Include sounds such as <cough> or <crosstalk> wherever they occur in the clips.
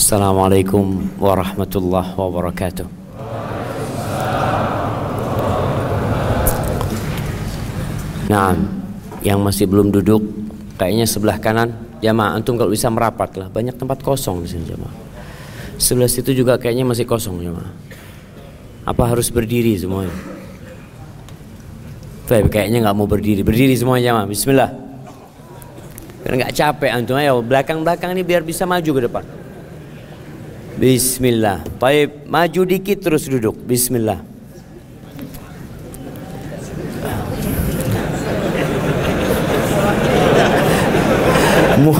Assalamualaikum warahmatullahi wabarakatuh. Nah, yang masih belum duduk, kayaknya sebelah kanan, jamaah antum kalau bisa merapat lah, banyak tempat kosong di sini jamaah. Sebelah situ juga kayaknya masih kosong jamaah. Apa harus berdiri semuanya? Baik, kayaknya nggak mau berdiri, berdiri semuanya jamaah. Bismillah. Karena nggak capek antum, ayo belakang-belakang ini biar bisa maju ke depan. Bismillah. Baik, maju dikit terus duduk. Bismillah. Mu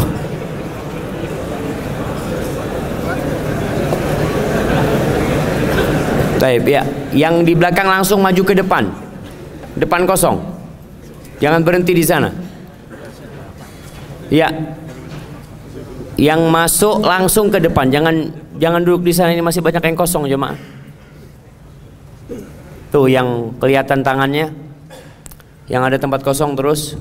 Baik, ya. Yang di belakang langsung maju ke depan. Depan kosong. Jangan berhenti di sana. Ya. Yang masuk langsung ke depan. Jangan jangan duduk di sana ini masih banyak yang kosong jemaah. Tuh yang kelihatan tangannya. Yang ada tempat kosong terus.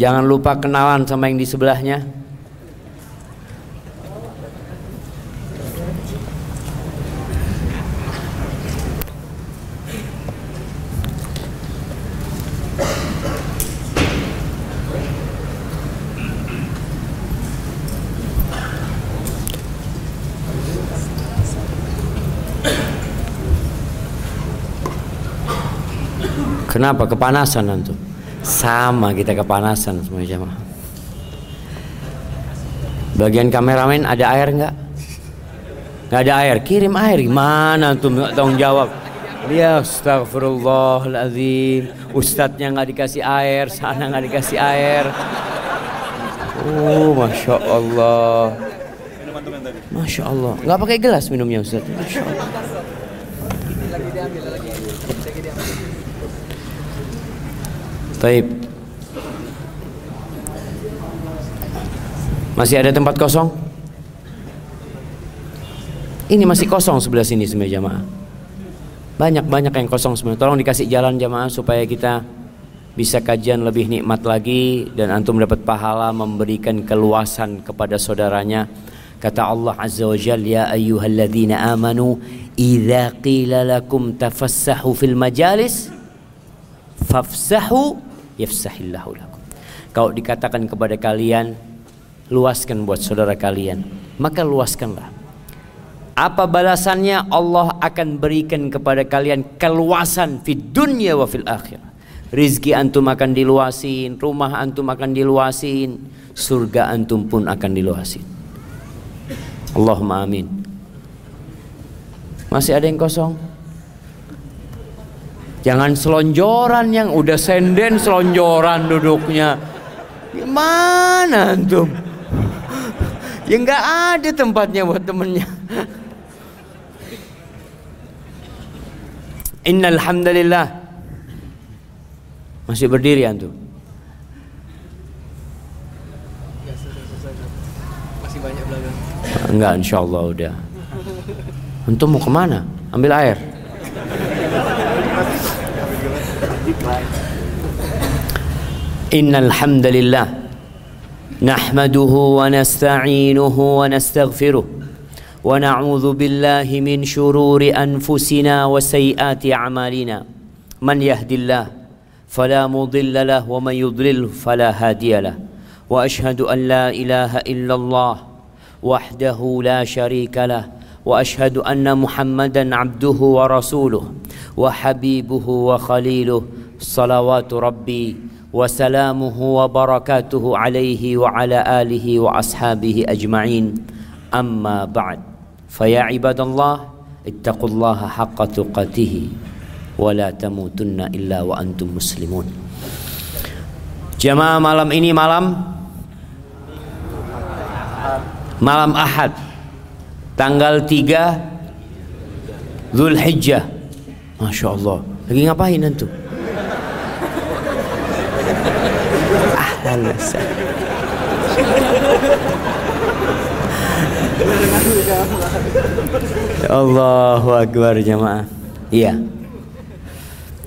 Jangan lupa kenalan sama yang di sebelahnya. Kenapa kepanasan antum? Sama kita kepanasan semua jamaah. Bagian kameramen ada air nggak? Nggak ada air, kirim air. Gimana nggak tanggung jawab? Ya astagfirullahaladzim Ustadznya nggak dikasih air Sana nggak dikasih air Oh Masya Allah Masya Allah nggak pakai gelas minumnya Ustadz Masya Allah Taib. Masih ada tempat kosong? Ini masih kosong sebelah sini semua jamaah. Banyak-banyak yang kosong semua. Tolong dikasih jalan jamaah supaya kita bisa kajian lebih nikmat lagi dan antum dapat pahala memberikan keluasan kepada saudaranya. Kata Allah Azza wa Jalla, "Ya ayyuhalladzina amanu, idza qila lakum tafassahu fil majalis fafsahu yafsahillahu lakum." Kalau dikatakan kepada kalian, luaskan buat saudara kalian, maka luaskanlah. Apa balasannya? Allah akan berikan kepada kalian keluasan fid dunya wa fil akhirah. Rizki antum akan diluasin, rumah antum akan diluasin, surga antum pun akan diluasin. Allahumma amin. Masih ada yang kosong? Jangan selonjoran yang udah senden selonjoran duduknya. Gimana antum? Ya nggak ada tempatnya buat temennya. Innal hamdalillah. Masih berdiri antum? Masih banyak belakang. Enggak, insya Allah udah. Antum mau ke mana? Ambil air. إن الحمد لله نحمده ونستعينه ونستغفره ونعوذ بالله من شرور أنفسنا وسيئات أعمالنا. من يهد الله فلا مضل له ومن يضلل فلا هادي له. وأشهد أن لا إله إلا الله وحده لا شريك له وأشهد أن محمدا عبده ورسوله وحبيبه وخليله صلوات ربي وسلامه وبركاته عليه وعلى آله وأصحابه أجمعين. أما بعد فيا عباد الله اتقوا الله حق تقاته ولا تموتن إلا وأنتم مسلمون. Jamaah malam ini malam malam Ahad. Tanggal 3 Zulhijjah. Masya Allah. Lagi ngapain antum? Ahlan Allahu Akbar jamaah. Iya.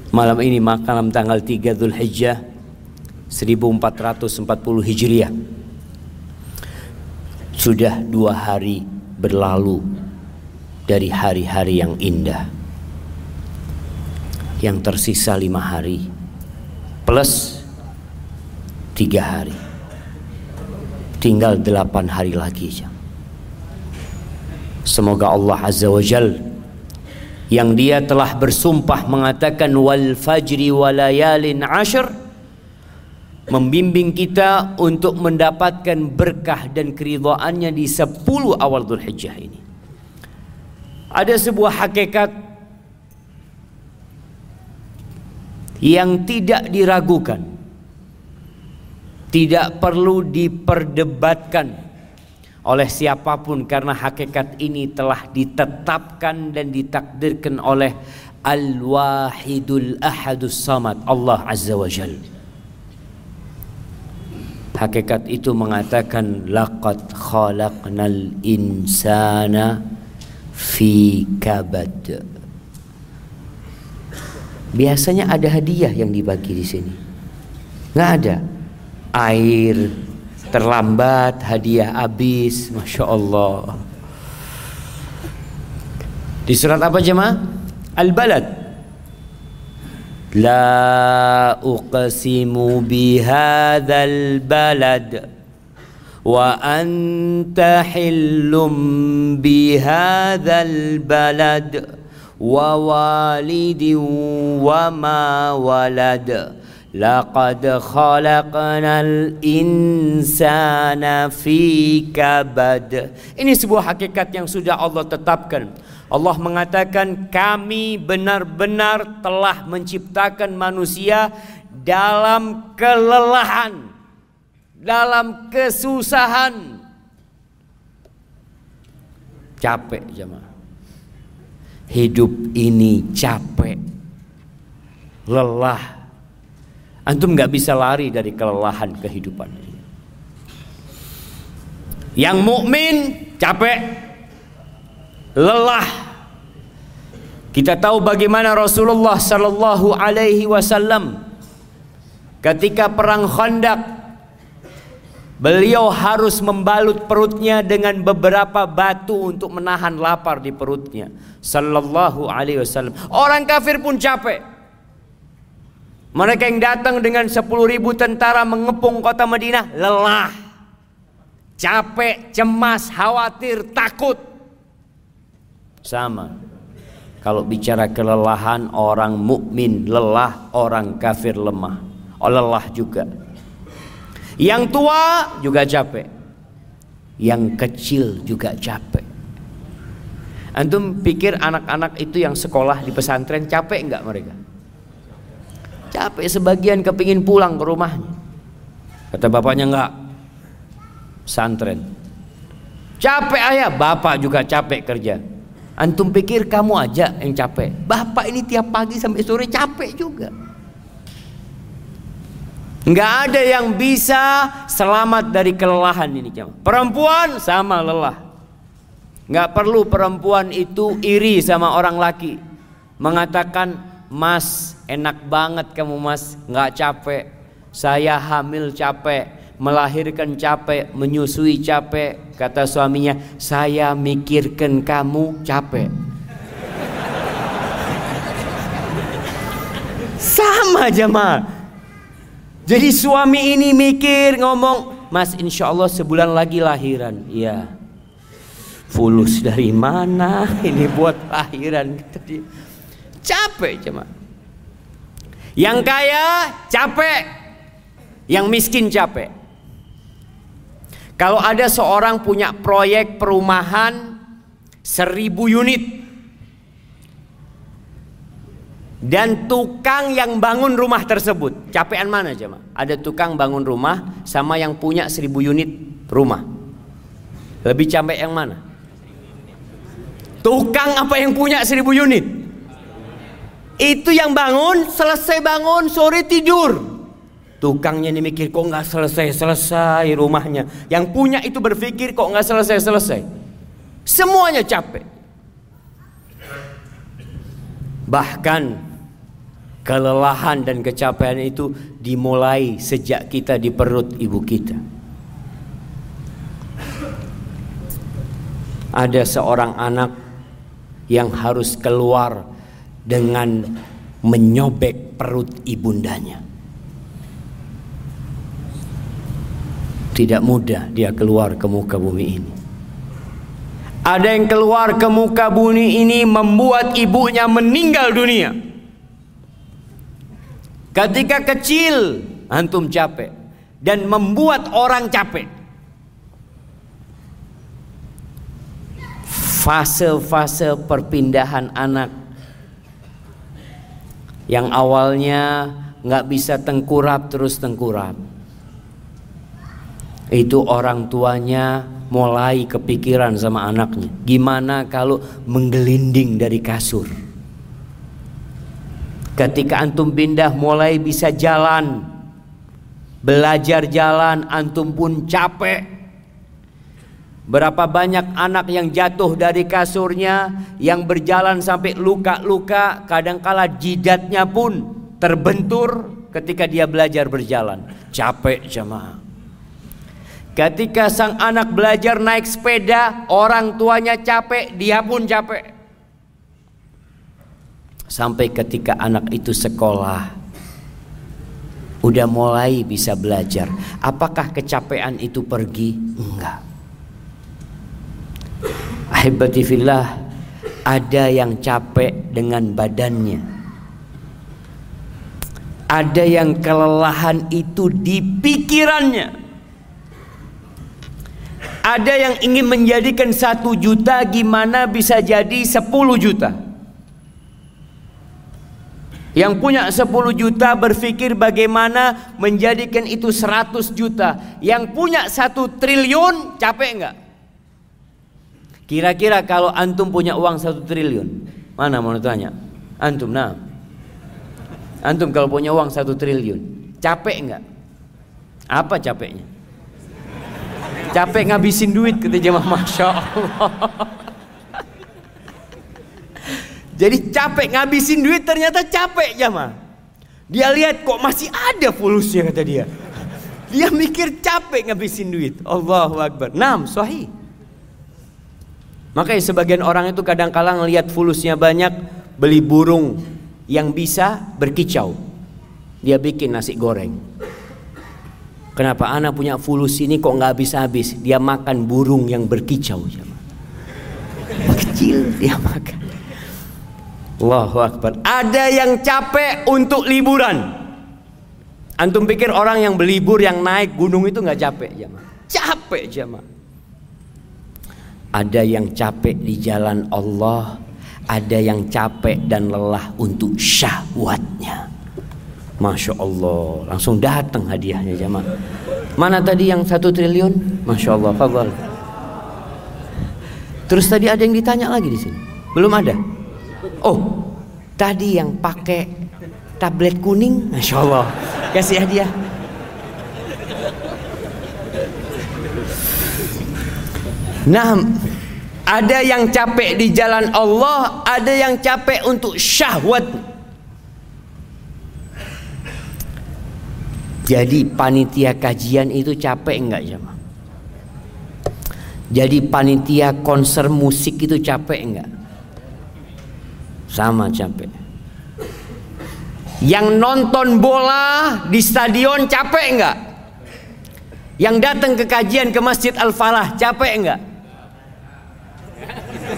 Malam ini malam tanggal 3 Zulhijjah 1440 Hijriah. Sudah dua hari berlalu dari hari-hari yang indah. Yang tersisa lima hari plus tiga hari. Tinggal delapan hari lagi. Semoga Allah Azza wa Jal yang dia telah bersumpah mengatakan wal fajri walayalin ashar membimbing kita untuk mendapatkan berkah dan keridhaannya di 10 awal Dzulhijjah ini. Ada sebuah hakikat yang tidak diragukan. Tidak perlu diperdebatkan oleh siapa pun karena hakikat ini telah ditetapkan dan ditakdirkan oleh Al-Wahidul Ahadus Samad Allah Azza wa Jalla. Hakikat itu mengatakan laqad khalaqnal insana fi kabad. Biasanya ada hadiah yang dibagi di sini. Nggak ada. Air terlambat, hadiah habis, masya Allah. Di surat apa jemaah? Al-Balad. لا أقسم بهذا البلد وأنت حل بهذا البلد ووالد وما ولد. لقد خلقنا الإنسان في كبد Ini sebuah hakikat yang sudah Allah tetapkan Allah mengatakan kami benar-benar telah menciptakan manusia dalam kelelahan, dalam kesusahan. Capek jemaah. Hidup ini capek. Lelah. Antum nggak bisa lari dari kelelahan kehidupan. Yang mukmin capek, lelah. Kita tahu bagaimana Rasulullah sallallahu alaihi wasallam ketika perang Khandaq Beliau harus membalut perutnya dengan beberapa batu untuk menahan lapar di perutnya. Sallallahu alaihi wasallam. Orang kafir pun capek. Mereka yang datang dengan 10 ribu tentara mengepung kota Madinah lelah. Capek, cemas, khawatir, takut. Sama. Kalau bicara kelelahan orang mukmin lelah, orang kafir lemah. Oh, lelah juga. Yang tua juga capek. Yang kecil juga capek. Antum pikir anak-anak itu yang sekolah di pesantren capek enggak mereka? Capek sebagian kepingin pulang ke rumahnya. Kata bapaknya enggak. Pesantren. Capek ayah, bapak juga capek kerja. Antum pikir kamu aja yang capek. Bapak ini tiap pagi sampai sore capek juga. Nggak ada yang bisa selamat dari kelelahan ini. Perempuan sama lelah. Nggak perlu perempuan itu iri sama orang laki. Mengatakan, mas enak banget kamu mas, nggak capek. Saya hamil capek melahirkan capek, menyusui capek. Kata suaminya, saya mikirkan kamu capek. Sama jemaah. Jadi suami ini mikir ngomong, Mas insya Allah sebulan lagi lahiran. Iya. Fulus dari mana ini buat lahiran? Capek jemaah. Yang kaya capek, yang miskin capek. Kalau ada seorang punya proyek perumahan seribu unit dan tukang yang bangun rumah tersebut, capean mana coba? Ada tukang bangun rumah sama yang punya seribu unit rumah. Lebih capek yang mana? Tukang apa yang punya seribu unit? Itu yang bangun, selesai bangun, sore tidur. Tukangnya ini mikir kok nggak selesai-selesai rumahnya. Yang punya itu berpikir kok nggak selesai-selesai. Semuanya capek. Bahkan kelelahan dan kecapean itu dimulai sejak kita di perut ibu kita. Ada seorang anak yang harus keluar dengan menyobek perut ibundanya. Tidak mudah dia keluar ke muka bumi ini. Ada yang keluar ke muka bumi ini membuat ibunya meninggal dunia. Ketika kecil antum capek dan membuat orang capek. Fase-fase perpindahan anak yang awalnya nggak bisa tengkurap terus tengkurap. Itu orang tuanya mulai kepikiran sama anaknya. Gimana kalau menggelinding dari kasur? Ketika antum pindah mulai bisa jalan, belajar jalan, antum pun capek. Berapa banyak anak yang jatuh dari kasurnya, yang berjalan sampai luka-luka, kadangkala jidatnya pun terbentur ketika dia belajar berjalan. Capek jemaah. Ketika sang anak belajar naik sepeda, orang tuanya capek, dia pun capek. Sampai ketika anak itu sekolah, udah mulai bisa belajar. Apakah kecapean itu pergi? Enggak. Ahibati ada yang capek dengan badannya. Ada yang kelelahan itu di pikirannya. Ada yang ingin menjadikan satu juta gimana bisa jadi sepuluh juta. Yang punya sepuluh juta berpikir bagaimana menjadikan itu seratus juta. Yang punya satu triliun capek enggak? Kira-kira kalau antum punya uang satu triliun, mana mau tanya? Antum, nah. Antum kalau punya uang satu triliun, capek enggak? Apa capeknya? Capek ngabisin duit kata jemaah Masya Allah Jadi capek ngabisin duit ternyata capek jemaah Dia lihat kok masih ada fulusnya kata dia Dia mikir capek ngabisin duit Allahu Akbar Nam, sahih Makanya sebagian orang itu kadang-kala ngelihat fulusnya banyak Beli burung yang bisa berkicau Dia bikin nasi goreng Kenapa anak punya fulus ini kok nggak habis-habis? Dia makan burung yang berkicau. Kecil dia makan. Allahu Akbar. Ada yang capek untuk liburan. Antum pikir orang yang berlibur yang naik gunung itu nggak capek jamaah? Capek jamaah. Ada yang capek di jalan Allah, ada yang capek dan lelah untuk syahwatnya. Masya Allah. Langsung datang hadiahnya jamaah. Mana tadi yang satu triliun? Masya Allah Fadal Terus tadi ada yang ditanya lagi di sini? Belum ada? Oh Tadi yang pakai tablet kuning? Masya Allah. Kasih hadiah Nah ada yang capek di jalan Allah, ada yang capek untuk syahwat. Jadi panitia kajian itu capek enggak jemaah? Jadi panitia konser musik itu capek enggak? Sama capek. Yang nonton bola di stadion capek enggak? Yang datang ke kajian ke Masjid Al-Falah capek enggak?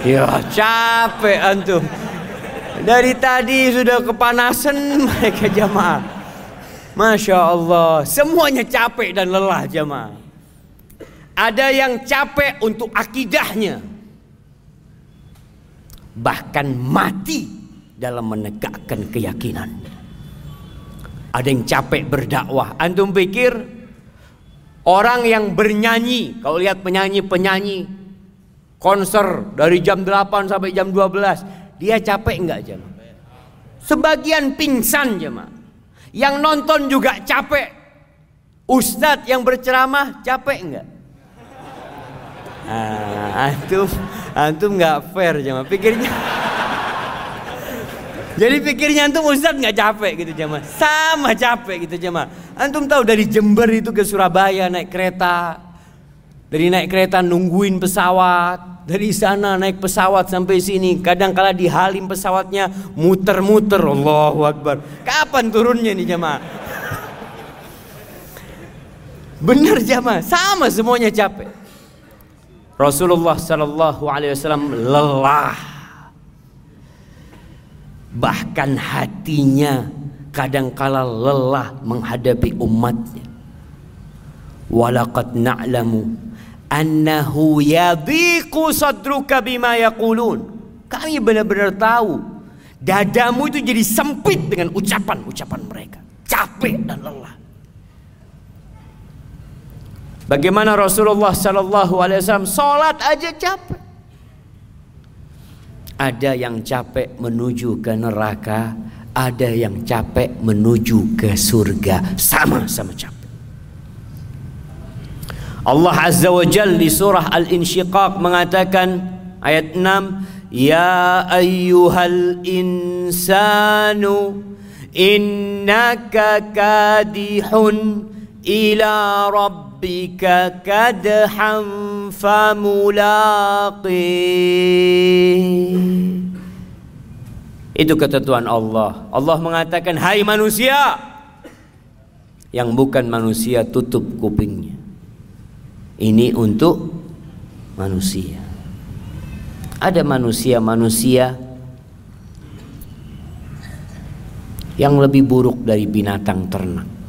Ya capek antum. Dari tadi sudah kepanasan <laughs> mereka jamaah. Masya Allah, semuanya capek dan lelah jemaah. Ada yang capek untuk akidahnya. Bahkan mati dalam menegakkan keyakinan. Ada yang capek berdakwah. Antum pikir orang yang bernyanyi, kalau lihat penyanyi-penyanyi konser dari jam 8 sampai jam 12, dia capek enggak jemaah? Sebagian pingsan jemaah. Yang nonton juga capek. Ustadz yang berceramah capek enggak? Ah, antum antum nggak fair jemaah pikirnya. Jadi pikirnya antum Ustadz nggak capek gitu jemaah. Sama capek gitu jemaah. Antum tahu dari Jember itu ke Surabaya naik kereta. Dari naik kereta nungguin pesawat, dari sana naik pesawat sampai sini, kadang kala di halim pesawatnya muter-muter. Allahu Akbar. Kapan turunnya nih jamaah? Benar jamaah, sama semuanya capek. Rasulullah Sallallahu Alaihi Wasallam lelah, bahkan hatinya kadangkala lelah menghadapi umatnya. Walaqad na'lamu annahu yadhiqu sadruka bima yaqulun. Kami benar-benar tahu dadamu itu jadi sempit dengan ucapan-ucapan mereka. Capek dan lelah. Bagaimana Rasulullah sallallahu alaihi wasallam salat aja capek. Ada yang capek menuju ke neraka, ada yang capek menuju ke surga, sama-sama capek. Allah Azza wa Jal di surah Al-Insyiqaq mengatakan ayat 6 Ya ayyuhal insanu innaka kadihun ila rabbika kadhan famulaqi Itu ketentuan Allah Allah mengatakan hai manusia yang bukan manusia tutup kupingnya ini untuk manusia. Ada manusia-manusia yang lebih buruk dari binatang ternak.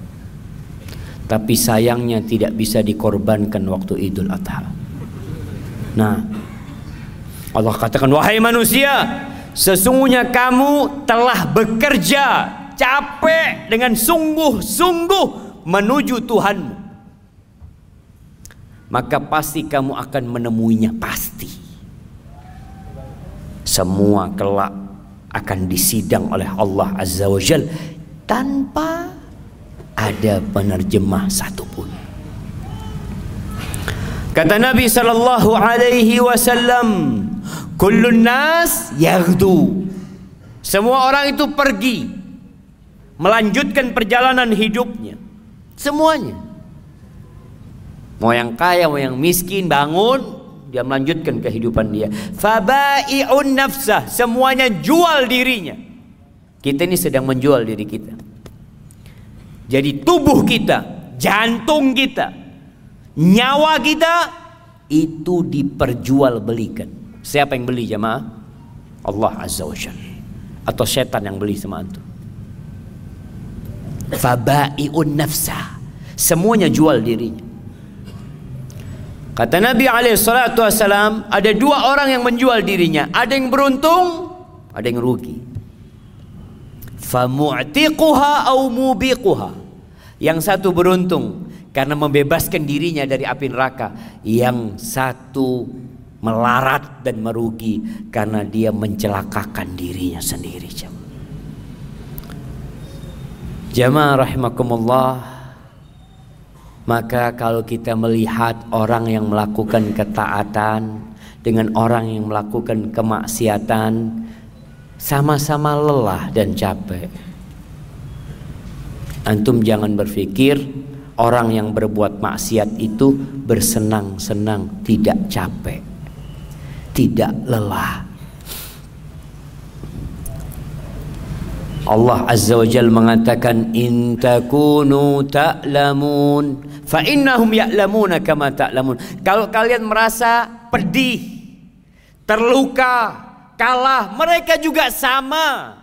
Tapi sayangnya tidak bisa dikorbankan waktu Idul Adha. Nah, Allah katakan wahai manusia, sesungguhnya kamu telah bekerja capek dengan sungguh-sungguh menuju Tuhanmu maka pasti kamu akan menemuinya pasti. Semua kelak akan disidang oleh Allah Azza wa Jal tanpa ada penerjemah satupun. Kata Nabi sallallahu alaihi wasallam, "Kullun nas yaghdu." Semua orang itu pergi melanjutkan perjalanan hidupnya. Semuanya. Mau yang kaya, mau yang miskin, bangun, dia melanjutkan kehidupan dia. Fabai'un nafsah, semuanya jual dirinya. Kita ini sedang menjual diri kita. Jadi tubuh kita, jantung kita, nyawa kita itu diperjualbelikan. Siapa yang beli jemaah? Allah Azza wa Jalla. Atau setan yang beli sama antum. Fabai'un nafsah. Semuanya jual dirinya. Kata Nabi SAW ada dua orang yang menjual dirinya. Ada yang beruntung, ada yang rugi. Famu'tiquha au mubiquha. Yang satu beruntung karena membebaskan dirinya dari api neraka. Yang satu melarat dan merugi karena dia mencelakakan dirinya sendiri. Jamaah rahimakumullah maka kalau kita melihat orang yang melakukan ketaatan dengan orang yang melakukan kemaksiatan sama-sama lelah dan capek. Antum jangan berpikir orang yang berbuat maksiat itu bersenang-senang, tidak capek, tidak lelah. Allah Azza wa Jal mengatakan in takunu ta'lamun fa innahum ya'lamuna kama ta'lamun. Kalau kalian merasa pedih, terluka, kalah, mereka juga sama.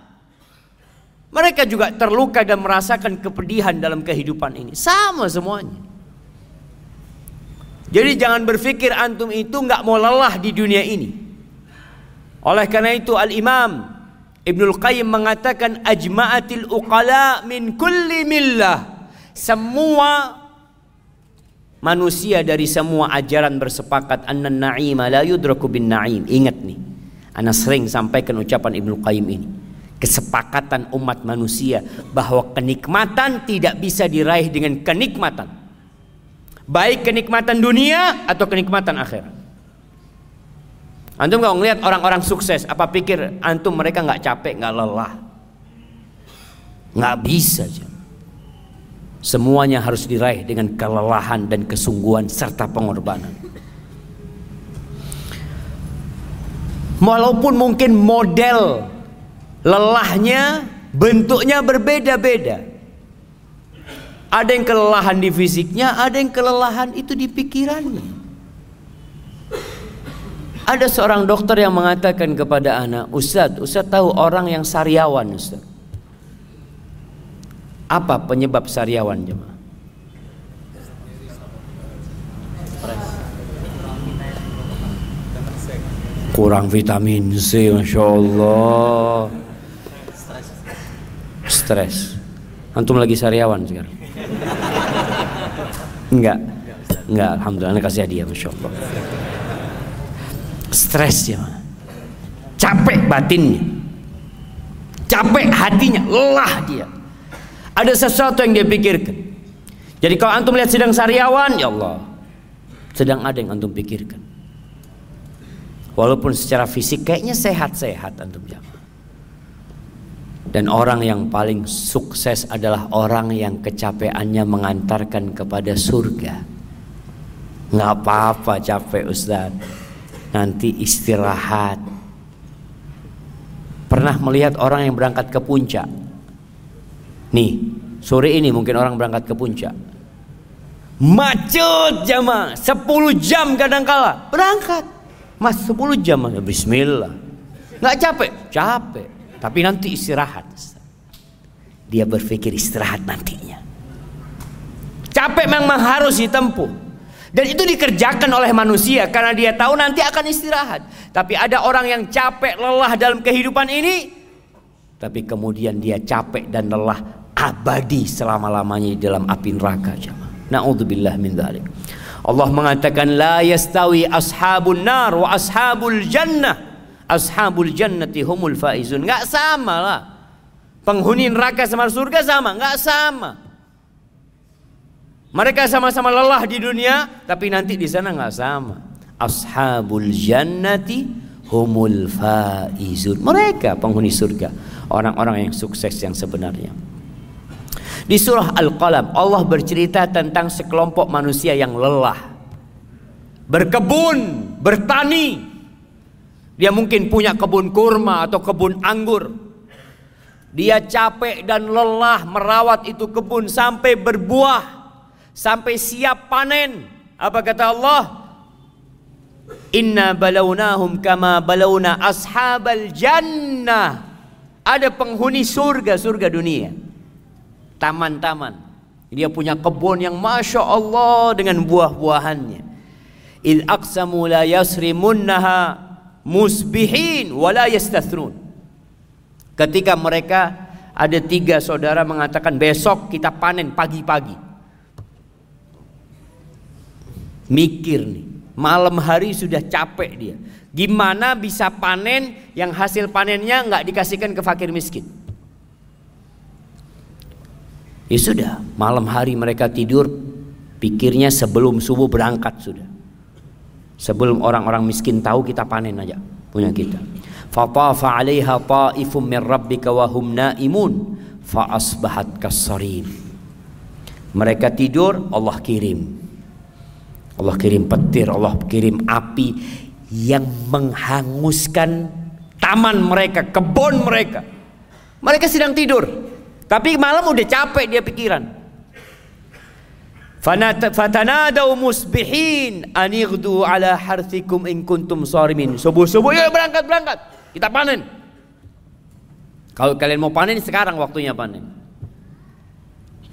Mereka juga terluka dan merasakan kepedihan dalam kehidupan ini. Sama semuanya. Jadi jangan berpikir antum itu nggak mau lelah di dunia ini. Oleh karena itu Al-Imam Ibnul Qayyim mengatakan ajma'atil uqala min kulli millah. Semua manusia dari semua ajaran bersepakat anna na'ima la yudraku bin na'im. Ingat nih. Ana sering sampaikan ucapan Ibnu Qayyim ini. Kesepakatan umat manusia bahwa kenikmatan tidak bisa diraih dengan kenikmatan. Baik kenikmatan dunia atau kenikmatan akhirat. Antum kalau ngelihat orang-orang sukses, apa pikir antum mereka nggak capek, nggak lelah? Nggak bisa. Semuanya harus diraih dengan kelelahan dan kesungguhan serta pengorbanan. Walaupun mungkin model lelahnya bentuknya berbeda-beda. Ada yang kelelahan di fisiknya, ada yang kelelahan itu di pikirannya. Ada seorang dokter yang mengatakan kepada anak, Ustadz, Ustadz tahu orang yang sariawan Ustadz. Apa penyebab sariawan jemaah? Kurang vitamin C, Masya Allah. Stres. Antum lagi sariawan sekarang? Enggak. Enggak, Alhamdulillah, Anda kasih hadiah, Masya Allah. Stres ya. Capek batinnya. Capek hatinya, lelah dia. Ada sesuatu yang dia pikirkan. Jadi kalau antum lihat sedang sariawan, ya Allah, sedang ada yang antum pikirkan. Walaupun secara fisik kayaknya sehat-sehat antum jamaah. Dan orang yang paling sukses adalah orang yang kecapeannya mengantarkan kepada surga. Nggak apa-apa capek Ustaz. Nanti istirahat. Pernah melihat orang yang berangkat ke puncak Nih, sore ini mungkin orang berangkat ke puncak. Macet jamaah, 10 jam kadang kala berangkat. Mas 10 jam, bismillah. Nggak capek? Capek. Tapi nanti istirahat. Dia berpikir istirahat nantinya. Capek memang harus ditempuh. Dan itu dikerjakan oleh manusia karena dia tahu nanti akan istirahat. Tapi ada orang yang capek, lelah dalam kehidupan ini, tapi kemudian dia capek dan lelah abadi selama-lamanya di dalam api neraka jemaah. Nauzubillah min dzalik. Allah mengatakan la yastawi ashabun nar wa ashabul jannah. Ashabul jannati humul faizun. Enggak sama lah. Penghuni neraka sama surga sama, enggak sama. Mereka sama-sama lelah di dunia, tapi nanti di sana enggak sama. Ashabul jannati humul faizun. Mereka penghuni surga, orang-orang yang sukses yang sebenarnya. Di surah Al-Qalam Allah bercerita tentang sekelompok manusia yang lelah. Berkebun, bertani. Dia mungkin punya kebun kurma atau kebun anggur. Dia capek dan lelah merawat itu kebun sampai berbuah, sampai siap panen. Apa kata Allah? Inna balawnahum kama balawna ashabal jannah. Ada penghuni surga, surga dunia taman-taman. Dia punya kebun yang masya Allah dengan buah-buahannya. Il aqsamu la musbihin yastathrun. Ketika mereka ada tiga saudara mengatakan besok kita panen pagi-pagi. Mikir nih, malam hari sudah capek dia. Gimana bisa panen yang hasil panennya nggak dikasihkan ke fakir miskin? Ya sudah, malam hari mereka tidur, pikirnya sebelum subuh berangkat sudah. Sebelum orang-orang miskin tahu kita panen aja punya kita. Fatafa 'alaiha ta'ifum min rabbika wa hum naimun fa asbahat kasarim. Mereka tidur, Allah kirim. Allah kirim petir, Allah kirim api yang menghanguskan taman mereka, kebun mereka. Mereka sedang tidur. Tapi malam udah capek dia pikiran. Fatanadau musbihin anighdu ala harthikum in kuntum sarimin. Subuh-subuh ya berangkat berangkat. Kita panen. Kalau kalian mau panen sekarang waktunya panen.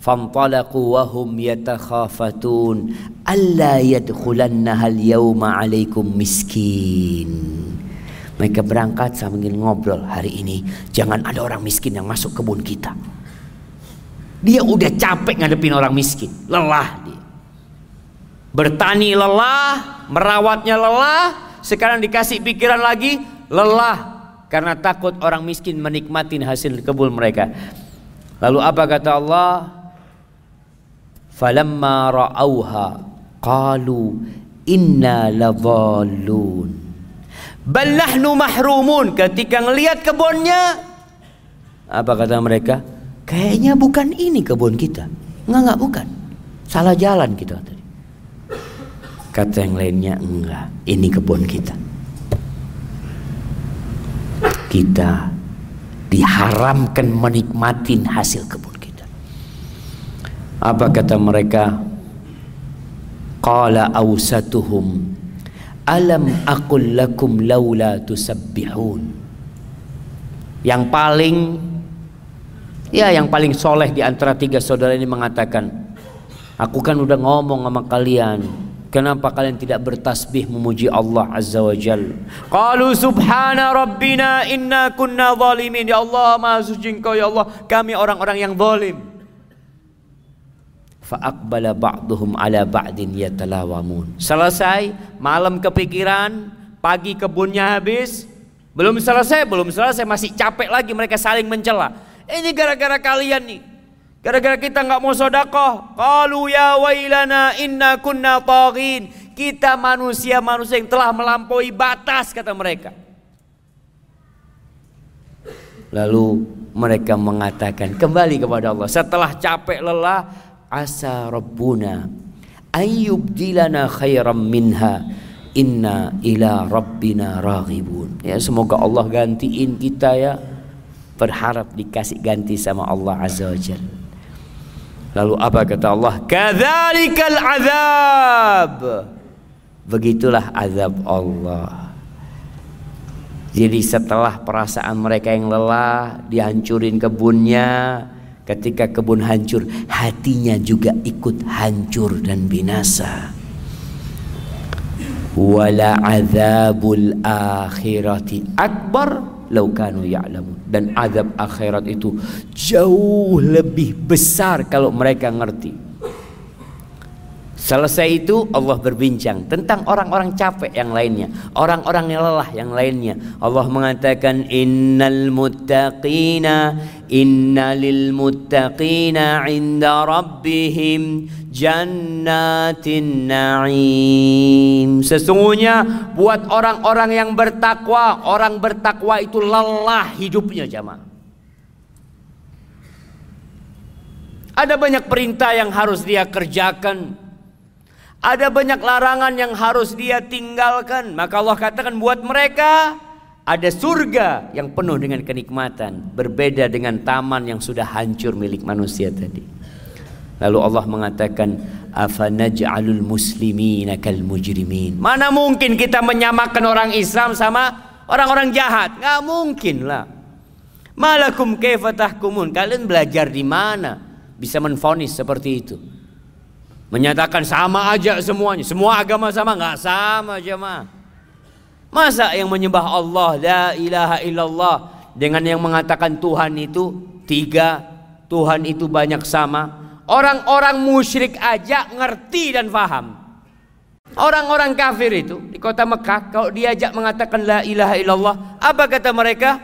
Fantalaqu wa hum yatakhafatun alla yadkhulannaha al-yawma 'alaikum miskin. Mereka berangkat sambil ngobrol hari ini jangan ada orang miskin yang masuk kebun kita. Dia udah capek ngadepin orang miskin, lelah dia. Bertani lelah, merawatnya lelah, sekarang dikasih pikiran lagi lelah karena takut orang miskin menikmati hasil kebun mereka. Lalu apa kata Allah? Falamma ra'auha qalu inna ladhallun. Bal nahnu mahrumun ketika ngelihat kebunnya apa kata mereka? Kayaknya bukan ini kebun kita. Enggak, enggak bukan. Salah jalan kita tadi. Kata yang lainnya enggak, ini kebun kita. kita diharamkan menikmati hasil kebun kita. Apa kata mereka? Qala awsatuhum alam aqul lakum laula tusabbihun. Yang paling ya yang paling soleh di antara tiga saudara ini mengatakan, aku kan udah ngomong sama kalian, Kenapa kalian tidak bertasbih memuji Allah Azza wa Jal? Qalu subhana rabbina inna kunna zalimin. Ya Allah, maha suci engkau ya Allah. Kami orang-orang yang zalim. Fa'aqbala ba'duhum ala ba'din yatalawamun. Selesai, malam kepikiran, pagi kebunnya habis. Belum selesai, belum selesai, masih capek lagi mereka saling mencela. Ini gara-gara kalian nih. Gara-gara kita nggak mau sodakoh. Qalu ya wailana inna kunna taghin. Kita manusia-manusia yang telah melampaui batas kata mereka. Lalu mereka mengatakan kembali kepada Allah setelah capek lelah asa rabbuna ayyubdilana khairam minha inna ila rabbina raghibun ya semoga Allah gantiin kita ya berharap dikasih ganti sama Allah azza wajalla Lalu apa kata Allah? Kadzalikal azab. Begitulah azab Allah. Jadi setelah perasaan mereka yang lelah, dihancurin kebunnya, ketika kebun hancur, hatinya juga ikut hancur dan binasa. Wala azabul akhirati akbar laukanu ya'lamun dan azab akhirat itu jauh lebih besar kalau mereka ngerti Selesai itu Allah berbincang tentang orang-orang capek yang lainnya, orang-orang yang lelah yang lainnya. Allah mengatakan innal muttaqina innalil muttaqina 'inda rabbihim jannatin na'im. Sesungguhnya buat orang-orang yang bertakwa, orang bertakwa itu lelah hidupnya jamaah. Ada banyak perintah yang harus dia kerjakan, ada banyak larangan yang harus dia tinggalkan. Maka Allah katakan buat mereka ada surga yang penuh dengan kenikmatan. Berbeda dengan taman yang sudah hancur milik manusia tadi. Lalu Allah mengatakan afanaj'alul muslimina kal. Mana mungkin kita menyamakan orang Islam sama orang-orang jahat? Nggak mungkin lah. Malakum kaifa tahkumun? Kalian belajar di mana bisa menfonis seperti itu? Menyatakan sama aja semuanya. Semua agama sama nggak sama jemaah. Masa yang menyembah Allah la ilaha illallah dengan yang mengatakan Tuhan itu tiga, Tuhan itu banyak sama. Orang-orang musyrik aja ngerti dan faham. Orang-orang kafir itu di kota Mekah kalau diajak mengatakan la ilaha illallah, apa kata mereka?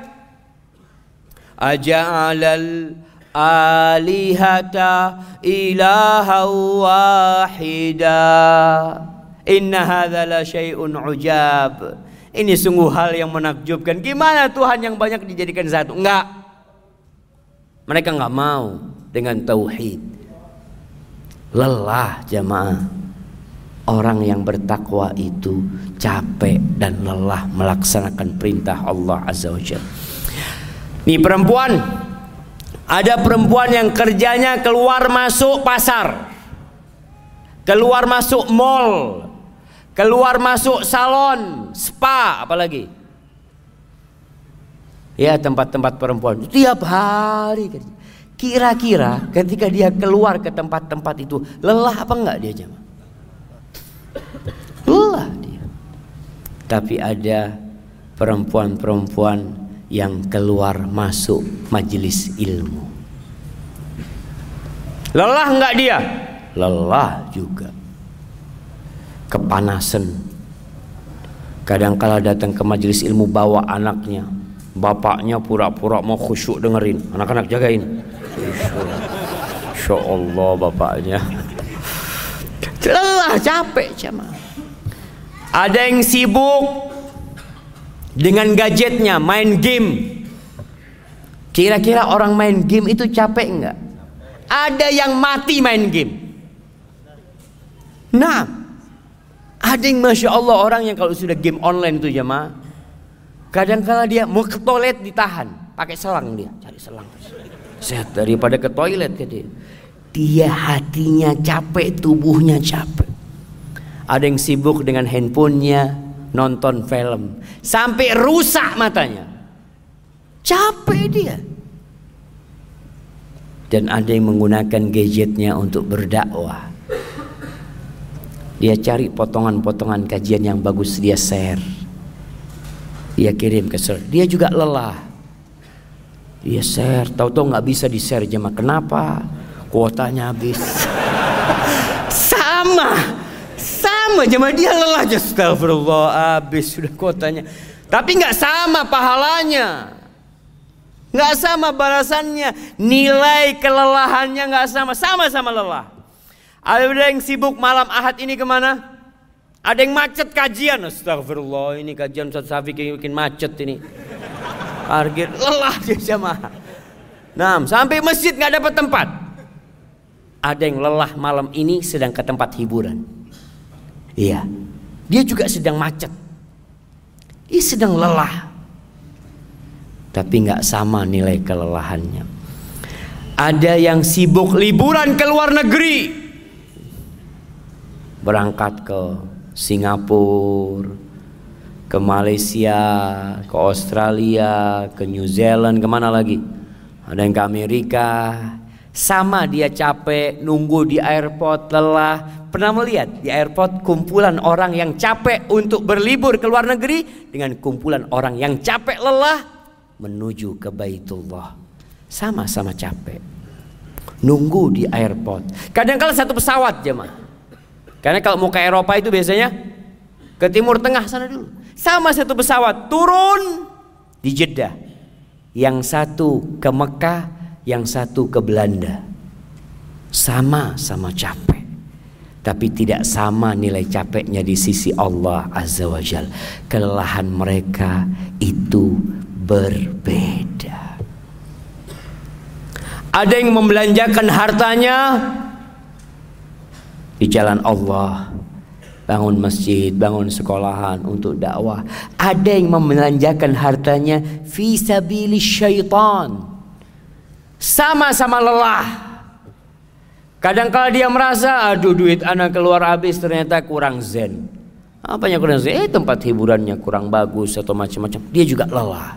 Aja'alal alihata ilaha wahida. Inna hadza la syai'un ujab. Ini sungguh hal yang menakjubkan. Gimana Tuhan yang banyak dijadikan satu? Enggak. Mereka enggak mau dengan tauhid. Lelah jamaah. Orang yang bertakwa itu capek dan lelah melaksanakan perintah Allah azza wajalla ini perempuan ada perempuan yang kerjanya keluar masuk pasar. Keluar masuk mall. Keluar masuk salon, spa apalagi. Ya tempat-tempat perempuan tiap hari Kira-kira ketika dia keluar ke tempat-tempat itu lelah apa enggak dia jemaah? Lelah dia. Tapi ada perempuan-perempuan yang keluar masuk majelis ilmu. Lelah enggak dia? Lelah juga. Kepanasan. Kadang kala datang ke majelis ilmu bawa anaknya. Bapaknya pura-pura mau khusyuk dengerin. Anak-anak jagain. Insya Allah bapaknya. Lelah capek cama. Ada yang sibuk dengan gadgetnya main game kira-kira orang main game itu capek enggak ada yang mati main game nah ada yang masya Allah orang yang kalau sudah game online itu jemaah Kadang kala dia mau ke toilet ditahan, pakai selang dia, cari selang. Sehat daripada ke toilet ke dia. Dia hatinya capek, tubuhnya capek. Ada yang sibuk dengan handphonenya, nonton film, sampai rusak matanya. Capek dia. Dan ada yang menggunakan gadgetnya untuk berdakwah. Dia cari potongan-potongan kajian yang bagus dia share. Dia kirim ke share. Dia juga lelah. Dia share, tahu-tahu nggak bisa di share jemaah. Kenapa? Kuotanya habis. <laughs> Sama, sama jemaah dia lelah. Astagfirullah, habis sudah kuotanya. Tapi nggak sama pahalanya. Nggak sama balasannya. Nilai kelelahannya nggak sama. Sama-sama lelah. Ada yang sibuk malam ahad ini ke mana? Ada yang macet kajian. Astagfirullah ini kajian Ustaz Safi bikin macet ini. Parkir lelah dia jamaah. Nah, sampai masjid nggak dapat tempat. Ada yang lelah malam ini sedang ke tempat hiburan. Iya. Dia juga sedang macet. Dia sedang lelah tapi nggak sama nilai kelelahannya. Ada yang sibuk liburan ke luar negeri, berangkat ke Singapura, ke Malaysia, ke Australia, ke New Zealand, ke mana lagi? Ada yang ke Amerika. Sama dia capek, nunggu di airport, lelah. Pernah melihat di airport kumpulan orang yang capek untuk berlibur ke luar negeri dengan kumpulan orang yang capek lelah menuju ke Baitullah. Sama-sama capek. Nunggu di airport. Kadang-kala satu pesawat jemaah. Karena kalau mau ke Eropa itu biasanya ke timur tengah sana dulu. Sama satu pesawat turun di Jeddah. Yang satu ke Mekah, yang satu ke Belanda. Sama-sama capek. Tapi tidak sama nilai capeknya di sisi Allah Azza wa Jal. Kelelahan mereka itu berbeda. Ada yang membelanjakan hartanya di jalan Allah, bangun masjid, bangun sekolahan untuk dakwah. Ada yang membelanjakan hartanya fi syaitan. Sama-sama lelah. Kadang kala dia merasa aduh duit anak keluar habis ternyata kurang zen. Apanya kurang zen? Eh tempat hiburannya kurang bagus atau macam-macam. Dia juga lelah.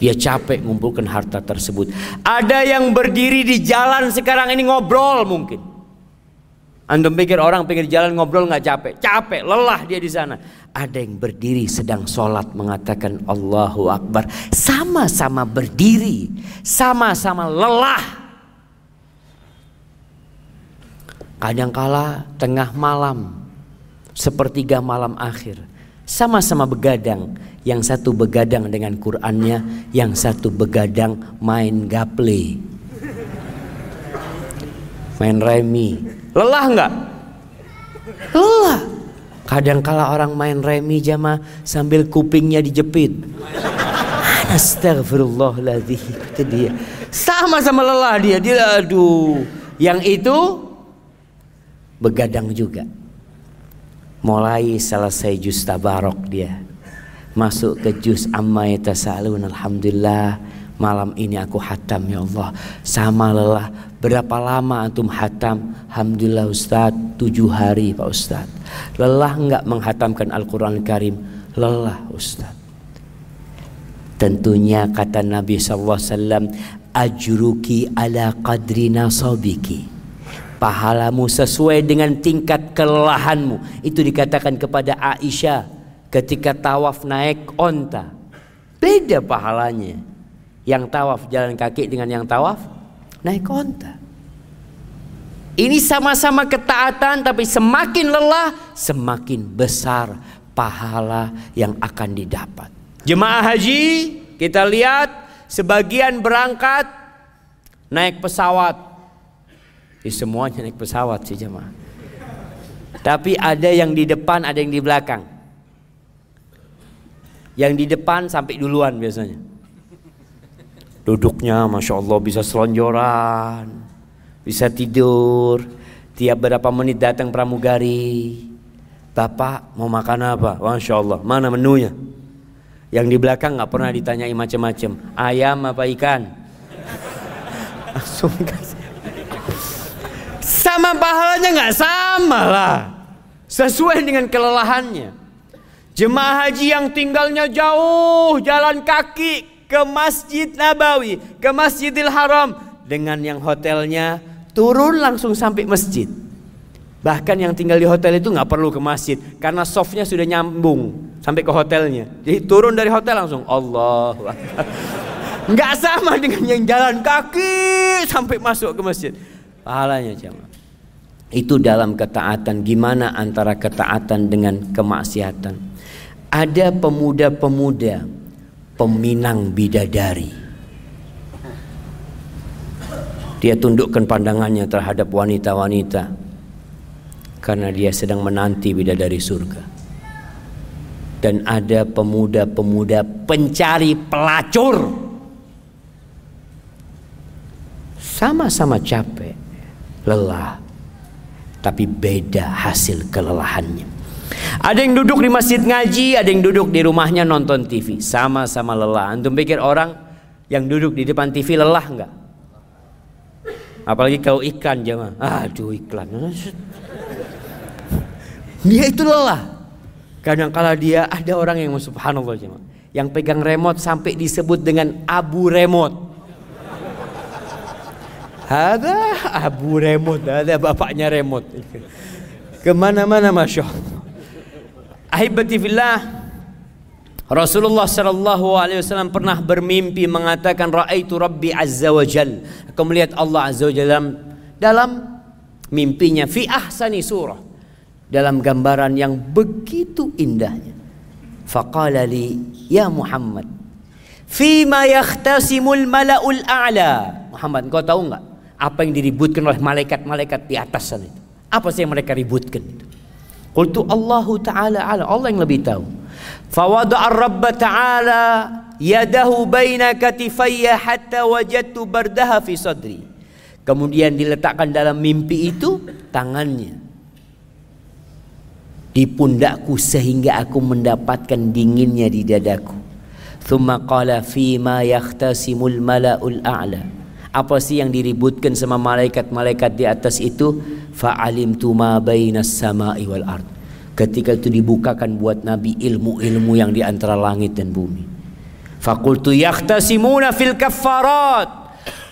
Dia capek mengumpulkan harta tersebut. Ada yang berdiri di jalan sekarang ini ngobrol mungkin. Anda pikir orang pikir jalan ngobrol nggak capek? Capek, lelah dia di sana. Ada yang berdiri sedang sholat mengatakan Allahu Akbar. Sama-sama berdiri, sama-sama lelah. Kadangkala tengah malam, sepertiga malam akhir, sama-sama begadang yang satu begadang dengan Qurannya, yang satu begadang main gaple. Main remi. Lelah nggak? Lelah. Kadang kala orang main remi jama sambil kupingnya dijepit. Astagfirullahaladzim itu dia. Sama-sama lelah dia. Dia aduh. Yang itu begadang juga. Mulai selesai jus tabarok dia masuk ke juz amma yatasalun alhamdulillah malam ini aku hatam ya Allah sama lelah berapa lama antum hatam alhamdulillah Ustaz. Tujuh hari Pak Ustaz. Lelah enggak menghatamkan Al-Quran Karim? Lelah Ustaz. Tentunya kata Nabi SAW ajruki ala qadri nasabiki. Pahalamu sesuai dengan tingkat kelelahanmu. Itu dikatakan kepada Aisyah ketika tawaf naik onta. Beda pahalanya. Yang tawaf jalan kaki dengan yang tawaf naik onta. Ini sama-sama ketaatan tapi semakin lelah semakin besar pahala yang akan didapat. Jemaah haji kita lihat sebagian berangkat naik pesawat. Di semuanya naik pesawat sih jemaah. Tapi ada yang di depan ada yang di belakang. Yang di depan sampai duluan biasanya. Duduknya Masya Allah bisa selonjoran. Bisa tidur. Tiap berapa menit datang pramugari. Bapak mau makan apa? Masya Allah. Mana menunya? Yang di belakang nggak pernah ditanyai macam-macam. Ayam apa ikan? <laughs> Langsung. Sama pahalanya nggak sama lah. Sesuai dengan kelelahannya. Jemaah haji yang tinggalnya jauh jalan kaki ke Masjid Nabawi, ke Masjidil Haram dengan yang hotelnya turun langsung sampai masjid. Bahkan yang tinggal di hotel itu nggak perlu ke masjid karena softnya sudah nyambung sampai ke hotelnya. Jadi turun dari hotel langsung Allah. <laughs> Nggak sama dengan yang jalan kaki sampai masuk ke masjid. Pahalanya jemaah. Itu dalam ketaatan. Gimana antara ketaatan dengan kemaksiatan? ada pemuda-pemuda peminang bidadari. Dia tundukkan pandangannya terhadap wanita-wanita karena dia sedang menanti bidadari surga. Dan ada pemuda-pemuda pencari pelacur. Sama-sama capek, lelah, tapi beda hasil kelelahannya. Ada yang duduk di masjid ngaji, ada yang duduk di rumahnya nonton TV. Sama-sama lelah. Antum pikir orang yang duduk di depan TV lelah enggak? Apalagi kau ikan jemaah. Aduh iklan. <laughs> Dia itu lelah. Kadang kala dia ada orang yang subhanallah jemaah. Yang pegang remote sampai disebut dengan abu remote. Ada abu remote, ada bapaknya remote. Ke mana-mana masya Allah. Ahibati fillah Rasulullah sallallahu alaihi wasallam pernah bermimpi mengatakan raaitu rabbi azza wa jal. Aku melihat Allah azza wa jalla dalam, dalam mimpinya fi ahsani surah. Dalam gambaran yang begitu indahnya. Faqala li ya Muhammad Fima yakhtasimul mala'ul a'la Muhammad kau tahu enggak apa yang diributkan oleh malaikat-malaikat di atas sana itu apa sih yang mereka ributkan itu Qultu Allahu Ta'ala ala Allah yang lebih tahu. Fawada'a Rabb Ta'ala yadahu baina katifayya hatta wajadtu bardaha fi sadri. Kemudian diletakkan dalam mimpi itu tangannya di pundakku sehingga aku mendapatkan dinginnya di dadaku. Thumma qala fi ma yakhtasimul mala'ul a'la. Apa sih yang diributkan sama malaikat-malaikat di atas itu? Fa'alim ma bainas sama'i wal ard. Ketika itu dibukakan buat Nabi ilmu-ilmu yang di antara langit dan bumi. Fakultu yakhtasimuna fil kaffarat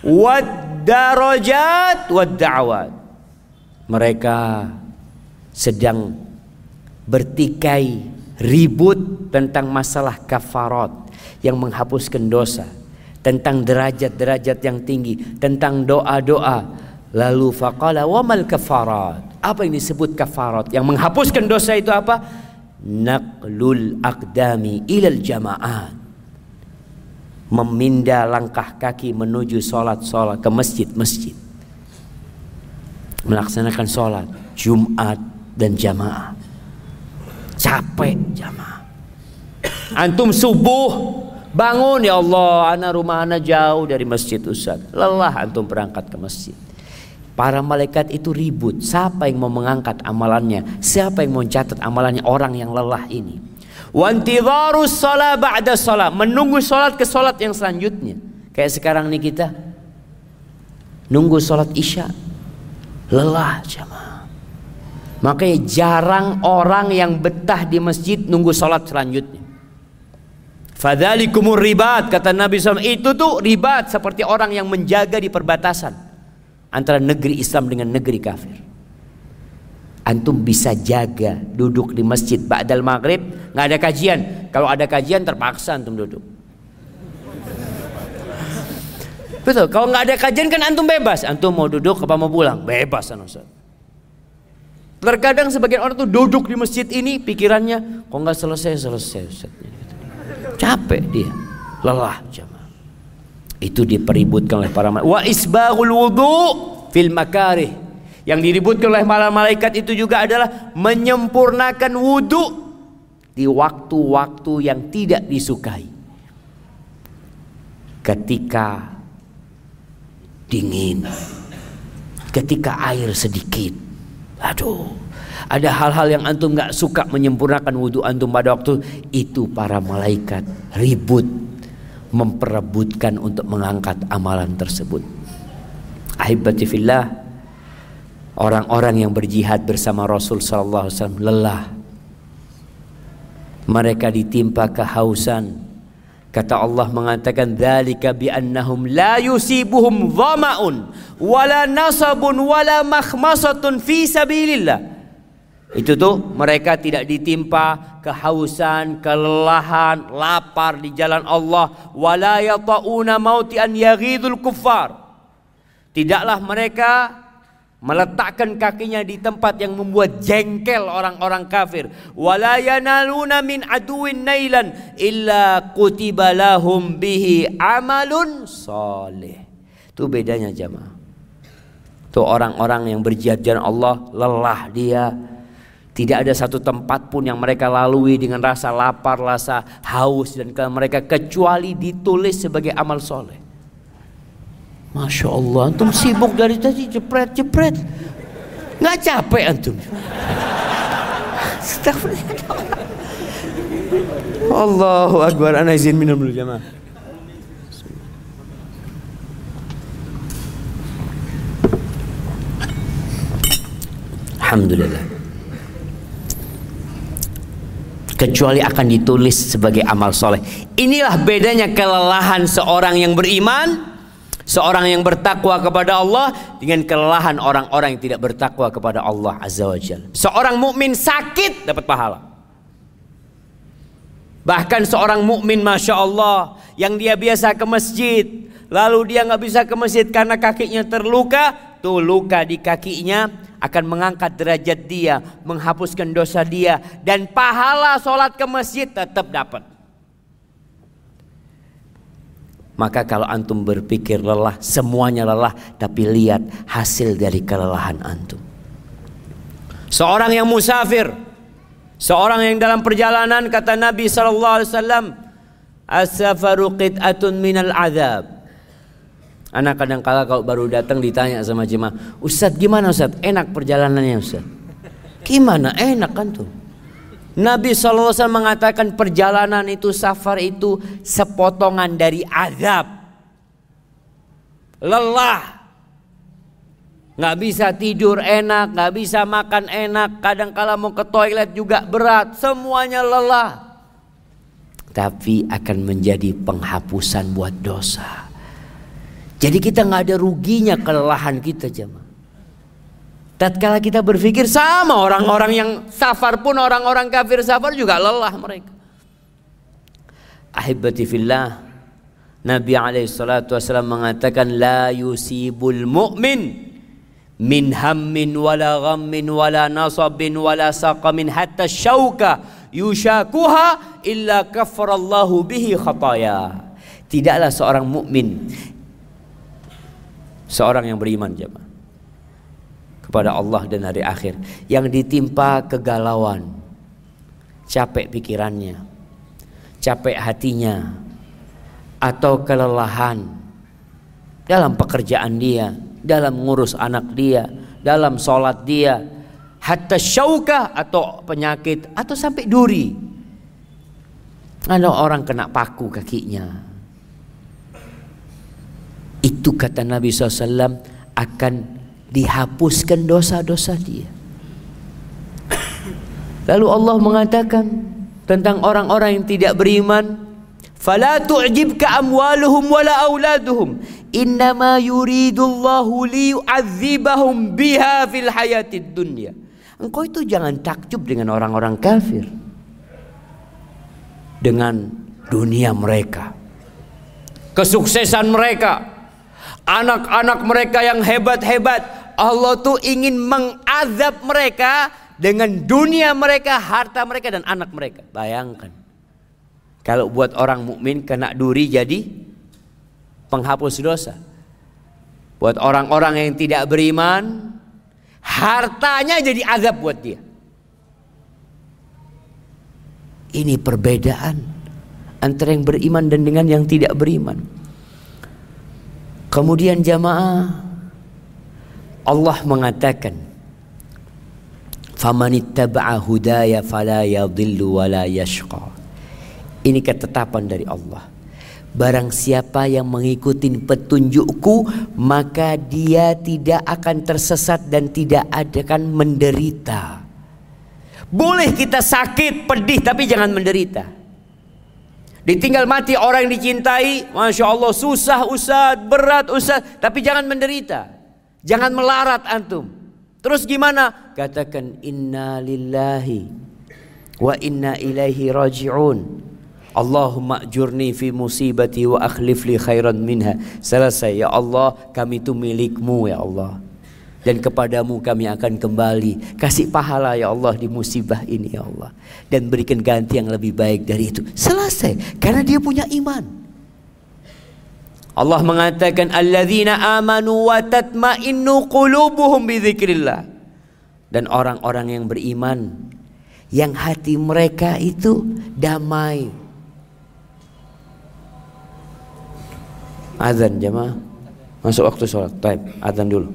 wad darajat wad da'wat. Mereka sedang bertikai ribut tentang masalah kafarat yang menghapuskan dosa tentang derajat-derajat yang tinggi, tentang doa-doa. Lalu faqala wa mal kafarat? Apa yang disebut kafarat? Yang menghapuskan dosa itu apa? Naqlul aqdami ilal jamaat. Memindah langkah kaki menuju solat-solat ke masjid-masjid. Melaksanakan solat Jumat dan jamaah. Capek jamaah. Antum subuh Bangun ya Allah, anak rumah anak jauh dari masjid Ustaz. Lelah antum berangkat ke masjid. Para malaikat itu ribut. Siapa yang mau mengangkat amalannya? Siapa yang mau catat amalannya orang yang lelah ini? Wantidharus salat ba'da salat. Menunggu salat ke salat yang selanjutnya. Kayak sekarang nih kita. Nunggu salat isya. Lelah jamaah. Makanya jarang orang yang betah di masjid nunggu salat selanjutnya. Fadzalikumur ribat kata Nabi SAW itu tuh ribat seperti orang yang menjaga di perbatasan antara negeri Islam dengan negeri kafir. Antum bisa jaga duduk di masjid ba'dal maghrib nggak ada kajian. Kalau ada kajian terpaksa antum duduk. Betul. Kalau nggak ada kajian kan antum bebas. Antum mau duduk apa mau pulang? Bebas kan. Terkadang sebagian orang tuh duduk di masjid ini pikirannya kok nggak selesai selesai Ustaz. Capek dia, lelah jemaah. Itu dipeributkan oleh para malaikat. Wa isbaghul wudu fil makarih. Yang diributkan oleh para malaikat itu juga adalah menyempurnakan wudu di waktu-waktu yang tidak disukai. Ketika dingin, ketika air sedikit. Aduh, Ada hal-hal yang antum nggak suka menyempurnakan wudhu antum pada waktu itu para malaikat ribut memperebutkan untuk mengangkat amalan tersebut. Ahibati orang-orang yang berjihad bersama Rasul sallallahu alaihi wasallam lelah. Mereka ditimpa kehausan. Kata Allah mengatakan dzalika bi annahum la yusibuhum dhama'un wala nasabun wala makhmasatun fi sabilillah. Itu tuh mereka tidak ditimpa kehausan, kelelahan, lapar di jalan Allah. Wala yata'una mauti an yaghidul kuffar. Tidaklah mereka meletakkan kakinya di tempat yang membuat jengkel orang-orang kafir. Wala yanaluna min aduwin nailan illa kutiba lahum bihi amalun salih. Itu bedanya jamaah. Tuh orang-orang yang berjihad jalan Allah lelah dia, tidak ada satu tempat pun yang mereka lalui dengan rasa lapar, rasa haus dan ke mereka kecuali ditulis sebagai amal soleh. Masya Allah, antum sibuk dari tadi jepret jepret, nggak capek antum. Allahu Akbar. Ana izin minum dulu jemaah. Alhamdulillah kecuali akan ditulis sebagai amal soleh. Inilah bedanya kelelahan seorang yang beriman, seorang yang bertakwa kepada Allah dengan kelelahan orang-orang yang tidak bertakwa kepada Allah Azza wa Jalla. Seorang mukmin sakit dapat pahala. Bahkan seorang mukmin masya Allah yang dia biasa ke masjid, lalu dia nggak bisa ke masjid karena kakinya terluka, tuh luka di kakinya akan mengangkat derajat dia, menghapuskan dosa dia dan pahala sholat ke masjid tetap dapat. Maka kalau antum berpikir lelah, semuanya lelah, tapi lihat hasil dari kelelahan antum. Seorang yang musafir, seorang yang dalam perjalanan kata Nabi wasallam, "As-safaru qit'atun minal azab." Anak kadang kala kalau baru datang ditanya sama jemaah, Ustadz gimana Ustadz? Enak perjalanannya Ustadz? Gimana? Enak kan tuh. Nabi SAW mengatakan perjalanan itu safar itu sepotongan dari azab. Lelah. Nggak bisa tidur enak, nggak bisa makan enak. Kadang kala mau ke toilet juga berat. Semuanya lelah. Tapi akan menjadi penghapusan buat dosa. Jadi kita nggak ada ruginya kelelahan kita jemaah. Tatkala kita berpikir sama orang-orang yang safar pun orang-orang kafir safar juga lelah mereka. Ahibati fillah Nabi alaihi salatu wasallam mengatakan la yusibul mu'min min hammin wala ghammin wala nasabin wala saqamin hatta syauka yushakuha illa kafarallahu bihi khataya. Tidaklah seorang mukmin seorang yang beriman jemaah. Kepada Allah dan hari akhir. Yang ditimpa kegalauan. Capek pikirannya. Capek hatinya. Atau kelelahan. Dalam pekerjaan dia. Dalam ngurus anak dia. Dalam sholat dia. Hatta syauka atau penyakit. Atau sampai duri. Ada orang kena paku kakinya itu kata Nabi SAW akan dihapuskan dosa-dosa dia. Lalu Allah mengatakan tentang orang-orang yang tidak beriman, "Fala tu'jibka amwaluhum wala auladuhum, innama yuridullahu liyu'adzibahum biha fil hayatid dunya." Engkau itu jangan takjub dengan orang-orang kafir. Dengan dunia mereka. Kesuksesan mereka, anak-anak mereka yang hebat-hebat. Allah tuh ingin mengazab mereka dengan dunia mereka, harta mereka dan anak mereka. Bayangkan. Kalau buat orang mukmin kena duri jadi penghapus dosa. Buat orang-orang yang tidak beriman, hartanya jadi azab buat dia. Ini perbedaan antara yang beriman dan dengan yang tidak beriman. Kemudian jamaah Allah mengatakan famanittaba'a hudaya fala yadhillu wala yashqa. Ini ketetapan dari Allah. Barang siapa yang mengikuti petunjukku Maka dia tidak akan tersesat dan tidak akan menderita. Boleh kita sakit, pedih tapi jangan menderita Ditinggal mati orang yang dicintai Masya Allah susah usah berat usah Tapi jangan menderita Jangan melarat antum Terus gimana? Katakan inna lillahi Wa inna ilaihi raji'un Allahumma ajurni fi musibati wa akhlif li khairan minha. Selesai ya Allah, kami itu milikmu ya Allah. Dan kepadamu kami akan kembali. Kasih pahala ya Allah di musibah ini ya Allah. Dan berikan ganti yang lebih baik dari itu. Selesai. Karena dia punya iman. Allah mengatakan alladzina amanu wa tatma'innu qulubuhum bi dzikrillah. Dan orang-orang yang beriman yang hati mereka itu damai Azan jemaah. Masuk waktu sholat. Taib. Azan dulu.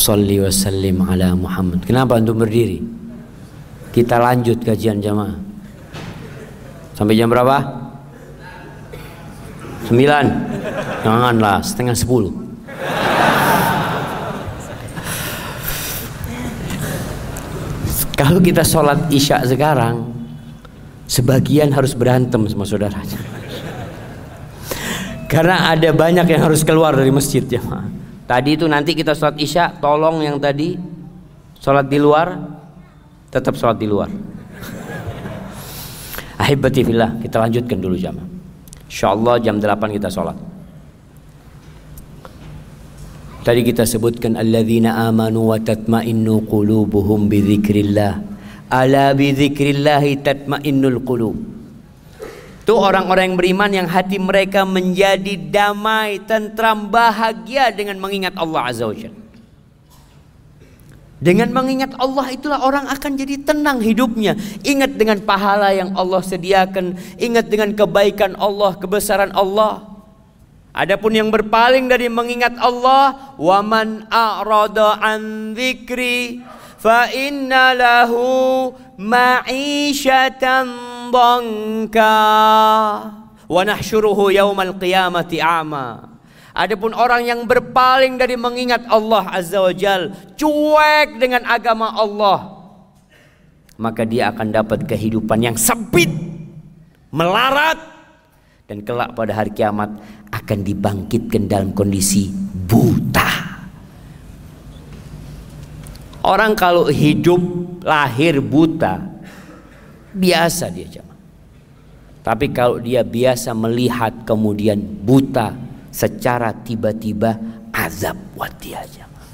Salli wa sallim ala Muhammad. Kenapa untuk berdiri? Kita lanjut kajian jamaah. Sampai jam berapa? Sembilan. Janganlah, setengah sepuluh. Kalau kita sholat isya sekarang, sebagian harus berantem sama saudaranya. Karena ada banyak yang harus keluar dari masjid ya. Tadi itu nanti kita sholat isya, tolong yang tadi sholat di luar, tetap sholat di luar. <laughs> Ahibati fillah, kita lanjutkan dulu jamaah. Insyaallah jam 8 kita sholat. Tadi kita sebutkan alladzina amanu wa tatma'innu qulubuhum bi dzikrillah. Ala bi dzikrillah tatma'innul qulub. Itu orang-orang yang beriman yang hati mereka menjadi damai, tentram, bahagia dengan mengingat Allah Azza wa. Dengan mengingat Allah itulah orang akan jadi tenang hidupnya. Ingat dengan pahala yang Allah sediakan, ingat dengan kebaikan Allah, kebesaran Allah. Adapun yang berpaling dari mengingat Allah, waman a'rada an dzikri fa inna lahu ma'isyatan dhanka wa nahsyuruhu yaumal qiyamati a'ma. Adapun orang yang berpaling dari mengingat Allah Azza wa Jal, cuek dengan agama Allah, maka dia akan dapat kehidupan yang sempit, melarat, dan kelak pada hari kiamat akan dibangkitkan dalam kondisi buta. Orang kalau hidup lahir buta biasa dia jamaah. Tapi kalau dia biasa melihat kemudian buta secara tiba-tiba azab buat dia jamaah.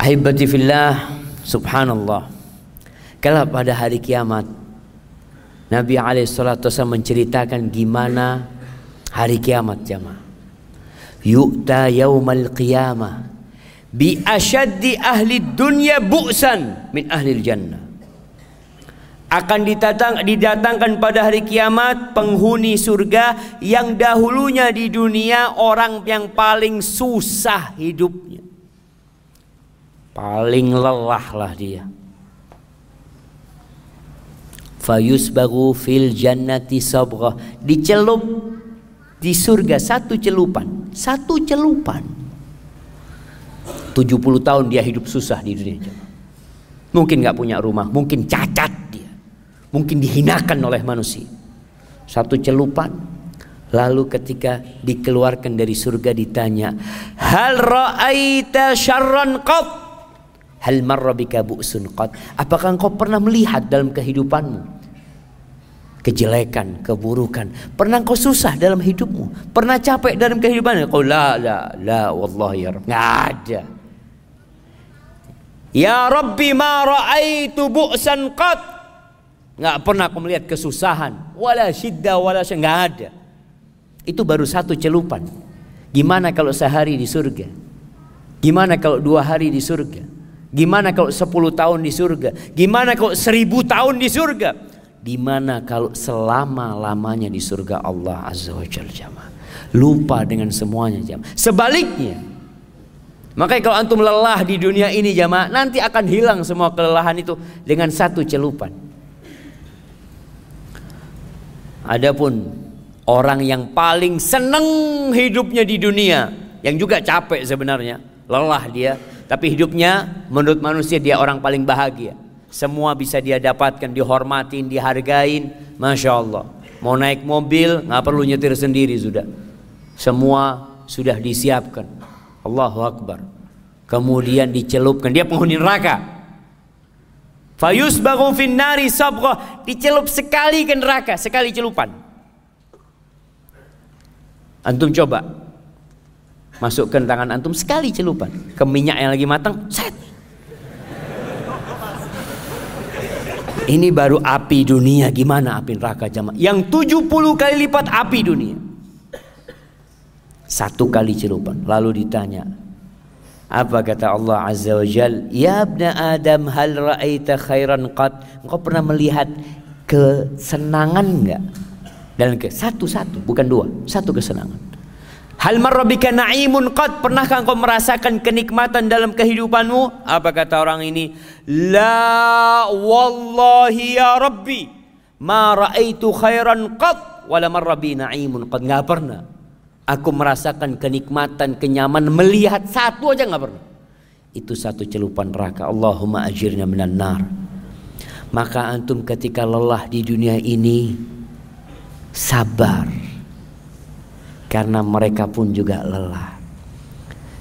Ahibati fillah subhanallah. Kalau pada hari kiamat Nabi SAW menceritakan gimana hari kiamat jamaah. Yu'ta yaumal qiyamah bi asyaddi ahli dunya bu'san min ahli jannah. Akan didatang, didatangkan pada hari kiamat penghuni surga yang dahulunya di dunia orang yang paling susah hidupnya. Paling lelah lah dia. Fayusbagu fil jannati sabgha. Dicelup di surga satu celupan. Satu celupan. 70 tahun dia hidup susah di dunia. Mungkin nggak punya rumah mungkin cacat mungkin dihinakan oleh manusia satu celupan lalu ketika dikeluarkan dari surga ditanya hal ra'aita syarran qat Hal marra bika bu'sun qad. Apakah engkau pernah melihat dalam kehidupanmu kejelekan, keburukan? Pernah engkau susah dalam hidupmu? Pernah capek dalam kehidupanmu? Kau la la la wallahi ya Rabb. Ada. Ya Rabbi ma ra'aitu bu'san qad. Enggak pernah aku melihat kesusahan, wala syidda wala enggak ada. Itu baru satu celupan. Gimana kalau sehari di surga? Gimana kalau dua hari di surga? Gimana kalau 10 tahun di surga? Gimana kalau 1000 tahun di surga? Di mana kalau selama-lamanya di surga Allah Azza wa Jalla. Lupa dengan semuanya jamaah. Sebaliknya, Makanya kalau antum lelah di dunia ini jamaah, nanti akan hilang semua kelelahan itu dengan satu celupan. Adapun orang yang paling senang hidupnya di dunia, yang juga capek sebenarnya, lelah dia, tapi hidupnya menurut manusia dia orang paling bahagia. Semua bisa dia dapatkan, dihormatin, dihargain. Masya Allah. Mau naik mobil, nggak perlu nyetir sendiri sudah. Semua sudah disiapkan. Allahu Akbar. Kemudian dicelupkan. Dia penghuni neraka. Fayus baru finnari sabroh. Dicelup sekali ke neraka. Sekali celupan. Antum coba. Masukkan tangan antum sekali celupan. Ke minyak yang lagi matang. Set. Ini baru api dunia gimana api neraka jamaah? Yang 70 kali lipat api dunia. Satu kali celupan. Lalu ditanya. Apa kata Allah Azza wa Jal? Ya abna Adam hal ra'aita khairan qad. Engkau pernah melihat kesenangan enggak? Dan ke satu-satu, bukan dua. Satu kesenangan. Hal marrabika na'imun qad. Pernahkah engkau merasakan kenikmatan dalam kehidupanmu? Apa kata orang ini? La wallahi ya Rabbi ma ra'aitu khairan qad wala marrabi na'imun qad enggak pernah aku merasakan kenikmatan kenyamanan melihat satu aja enggak pernah. Itu satu celupan neraka. Allahumma ajirna minan nar. Maka antum ketika lelah di dunia ini sabar. Karena mereka pun juga lelah.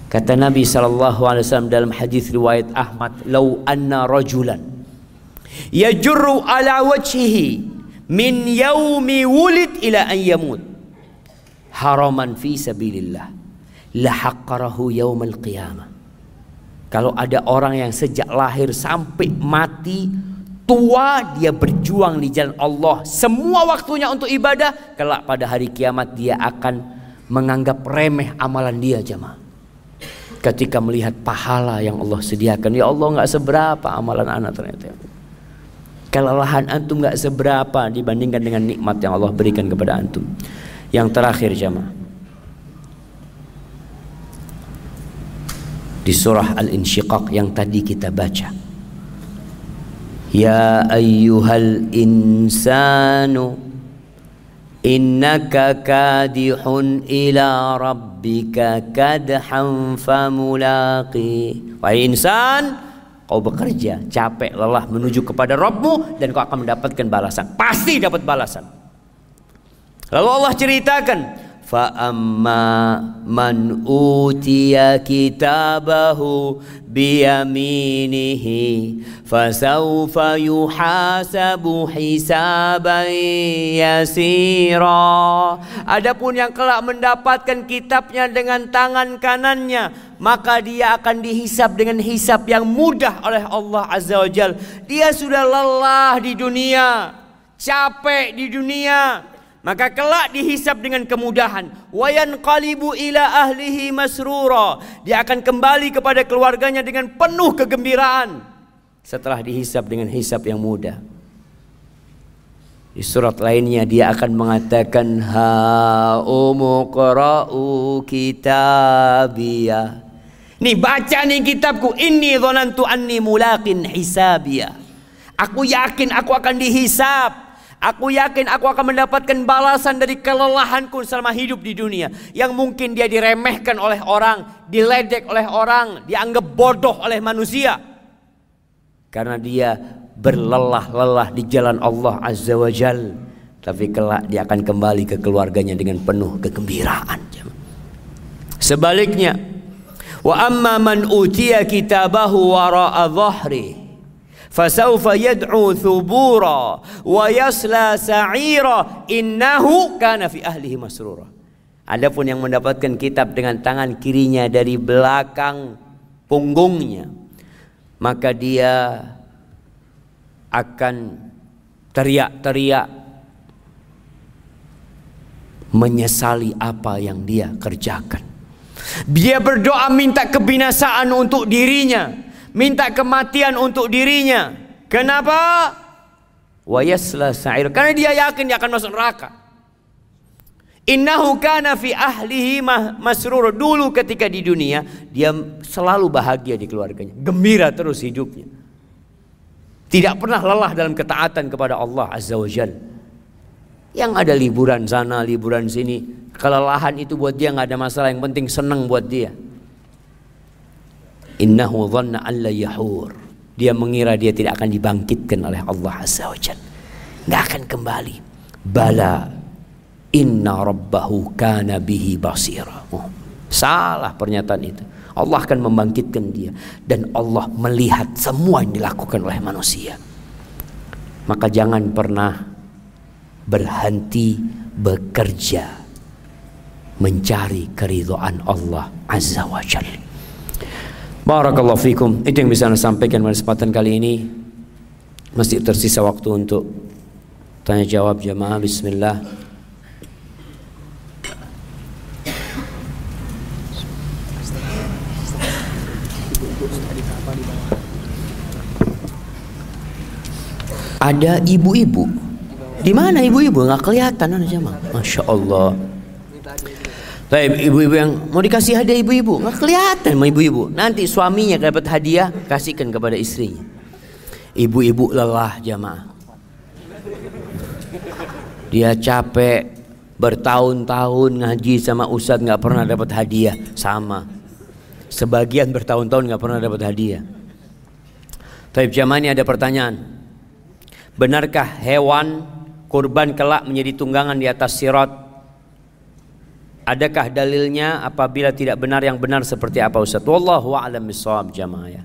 Kata Nabi wasallam dalam hadis riwayat Ahmad, "Lau anna rajulan yajurru ala wajhihi min yaumi wulid ila an yamut haraman fi sabilillah. La haqqarahu yaumal qiyamah." Kalau ada orang yang sejak lahir sampai mati tua dia berjuang di jalan Allah semua waktunya untuk ibadah kelak pada hari kiamat dia akan menganggap remeh amalan dia jemaah. Ketika melihat pahala yang Allah sediakan ya Allah nggak seberapa amalan anak ternyata. Kelelahan antum nggak seberapa dibandingkan dengan nikmat yang Allah berikan kepada antum yang terakhir jamaah di surah Al-Insyiqaq yang tadi kita baca. Ya ayyuhal insanu innaka kadihun ila rabbika kadhan famulaqi. Wahai insan kau bekerja capek lelah menuju kepada Rabbmu dan kau akan mendapatkan balasan. Pasti dapat balasan lalu Allah ceritakan فأما من أوتي كتابه بيمينه فسوف يحاسب حسابا يسيرا Adapun yang kelak mendapatkan kitabnya dengan tangan kanannya maka dia akan dihisap dengan hisap yang mudah oleh Allah Azza wa Jal. Dia sudah lelah di dunia, capek di dunia, maka kelak dihisap dengan kemudahan. Wayan qalibu ila ahlihi masrura. Dia akan kembali kepada keluarganya dengan penuh kegembiraan. Setelah dihisap dengan hisap yang mudah. Di surat lainnya dia akan mengatakan ha umuqra'u kitabiyah Nih baca nih kitabku. Ini dhanantu anni mulaqin hisabiyah Aku yakin aku akan dihisap Aku yakin aku akan mendapatkan balasan dari kelelahanku selama hidup di dunia. Yang mungkin dia diremehkan oleh orang, diledek oleh orang, dianggap bodoh oleh manusia. Karena dia berlelah-lelah di jalan Allah Azza wa Jal. Tapi kelak dia akan kembali ke keluarganya dengan penuh kegembiraan. Sebaliknya, wa amma man utiya kitabahu wara'a dhahri fasawfa yad'u thubura wa yasla sa'ira innahu kana fi Adapun yang mendapatkan kitab dengan tangan kirinya dari belakang punggungnya maka dia akan teriak-teriak menyesali apa yang dia kerjakan. Dia berdoa minta kebinasaan untuk dirinya minta kematian untuk dirinya. Kenapa? wa yasla sa'ir. Karena dia yakin dia akan masuk neraka. Innahu kana fi ahlihi masrur. Dulu ketika di dunia dia selalu bahagia di keluarganya, gembira terus hidupnya. Tidak pernah lelah dalam ketaatan kepada Allah Azza wa Jalla. Yang ada liburan sana, liburan sini. Kelelahan itu buat dia nggak ada masalah. Yang penting senang buat dia. Innahu dhanna alla yahur. Dia mengira dia tidak akan dibangkitkan oleh Allah Azza wa Jalla. Nggak akan kembali. Bala inna rabbahu kana bihi basira. Oh, salah pernyataan itu. Allah akan membangkitkan dia dan Allah melihat semua yang dilakukan oleh manusia. Maka jangan pernah berhenti bekerja mencari keridhaan Allah Azza wa Jalla. Barakallahu fikum. Itu yang bisa saya sampaikan pada kesempatan kali ini. Masih tersisa waktu untuk tanya jawab jamaah. Bismillah. Ada ibu-ibu. Di mana ibu-ibu? Nggak kelihatan aja mah. Masya Allah. Baik, ibu-ibu yang mau dikasih hadiah ibu-ibu, nggak kelihatan sama ibu-ibu. Nanti suaminya dapat hadiah, kasihkan kepada istrinya. Ibu-ibu lelah jamaah. Dia capek bertahun-tahun ngaji sama ustadz nggak pernah dapat hadiah sama. Sebagian bertahun-tahun nggak pernah dapat hadiah. Tapi jamaah ini ada pertanyaan. Benarkah hewan kurban kelak menjadi tunggangan di atas sirat Adakah dalilnya apabila tidak benar yang benar seperti apa Ustaz? Wallahu a'lam bishawab jamaah ya.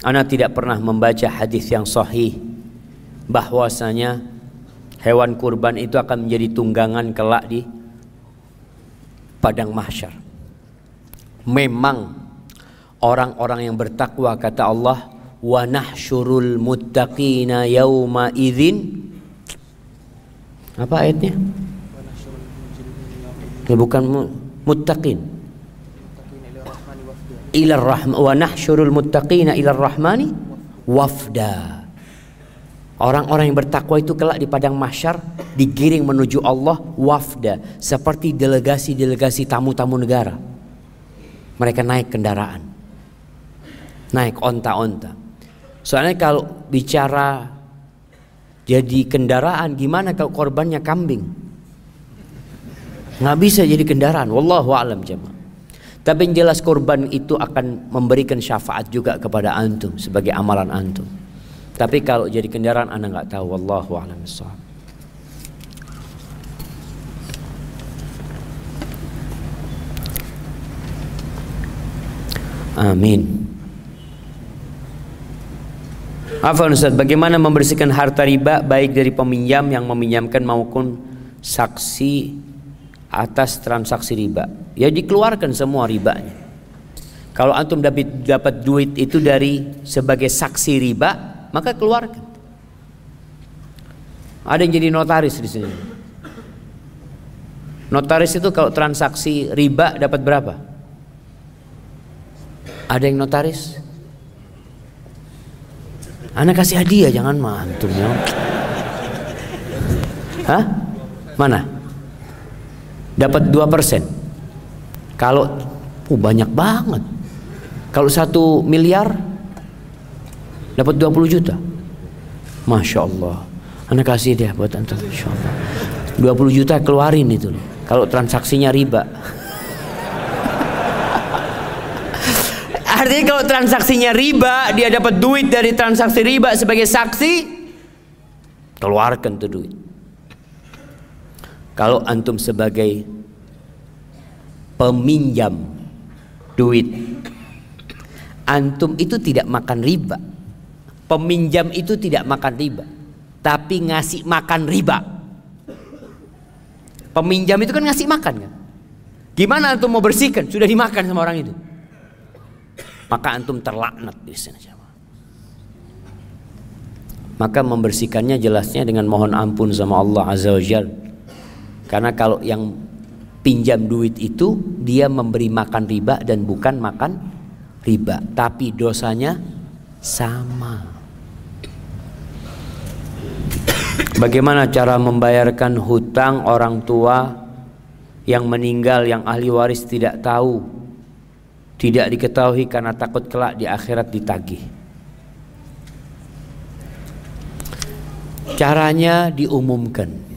Ana tidak pernah membaca hadis yang sahih bahwasanya hewan kurban itu akan menjadi tunggangan kelak di padang mahsyar. Memang orang-orang yang bertakwa kata Allah wa nahsyurul muttaqina yauma idzin apa ayatnya? Ya bukan muttaqin. Ila rahman wa nahsyurul muttaqina ila rahmani wafda. Orang-orang yang bertakwa itu kelak di padang mahsyar digiring menuju Allah wafda seperti delegasi-delegasi tamu-tamu negara. Mereka naik kendaraan. Naik onta-onta. Soalnya kalau bicara jadi kendaraan gimana kalau korbannya kambing? Nggak bisa jadi kendaraan. Wallahu alam jemaah. Tapi yang jelas korban itu akan memberikan syafaat juga kepada antum sebagai amalan antum. Tapi kalau jadi kendaraan anda nggak tahu. Wallahu alam Amin. Apa Ustaz, bagaimana membersihkan harta riba baik dari peminjam yang meminjamkan maupun saksi atas transaksi riba. Ya dikeluarkan semua ribanya. Kalau antum dapat dapat duit itu dari sebagai saksi riba, maka keluarkan. Ada yang jadi notaris di sini. Notaris itu kalau transaksi riba dapat berapa? Ada yang notaris? Anak kasih hadiah jangan mah antumnya. Hah? Mana? Dapat 2%. Kalau oh banyak banget. Kalau satu miliar dapat 20 juta. Masya Allah. Anak kasih dia buat antum. Masya Allah. 20 juta keluarin itu. Kalau transaksinya riba. Artinya kalau transaksinya riba, dia dapat duit dari transaksi riba sebagai saksi, keluarkan tuh duit. Kalau antum sebagai peminjam duit, antum itu tidak makan riba. Peminjam itu tidak makan riba, tapi ngasih makan riba. Peminjam itu kan ngasih makan kan? Gimana antum mau bersihkan? Sudah dimakan sama orang itu. Maka antum terlaknat di sana. Maka membersihkannya jelasnya dengan mohon ampun sama Allah Azza wa karena kalau yang pinjam duit itu dia memberi makan riba dan bukan makan riba, tapi dosanya sama. Bagaimana cara membayarkan hutang orang tua yang meninggal yang ahli waris tidak tahu, tidak diketahui karena takut kelak di akhirat ditagih. Caranya diumumkan.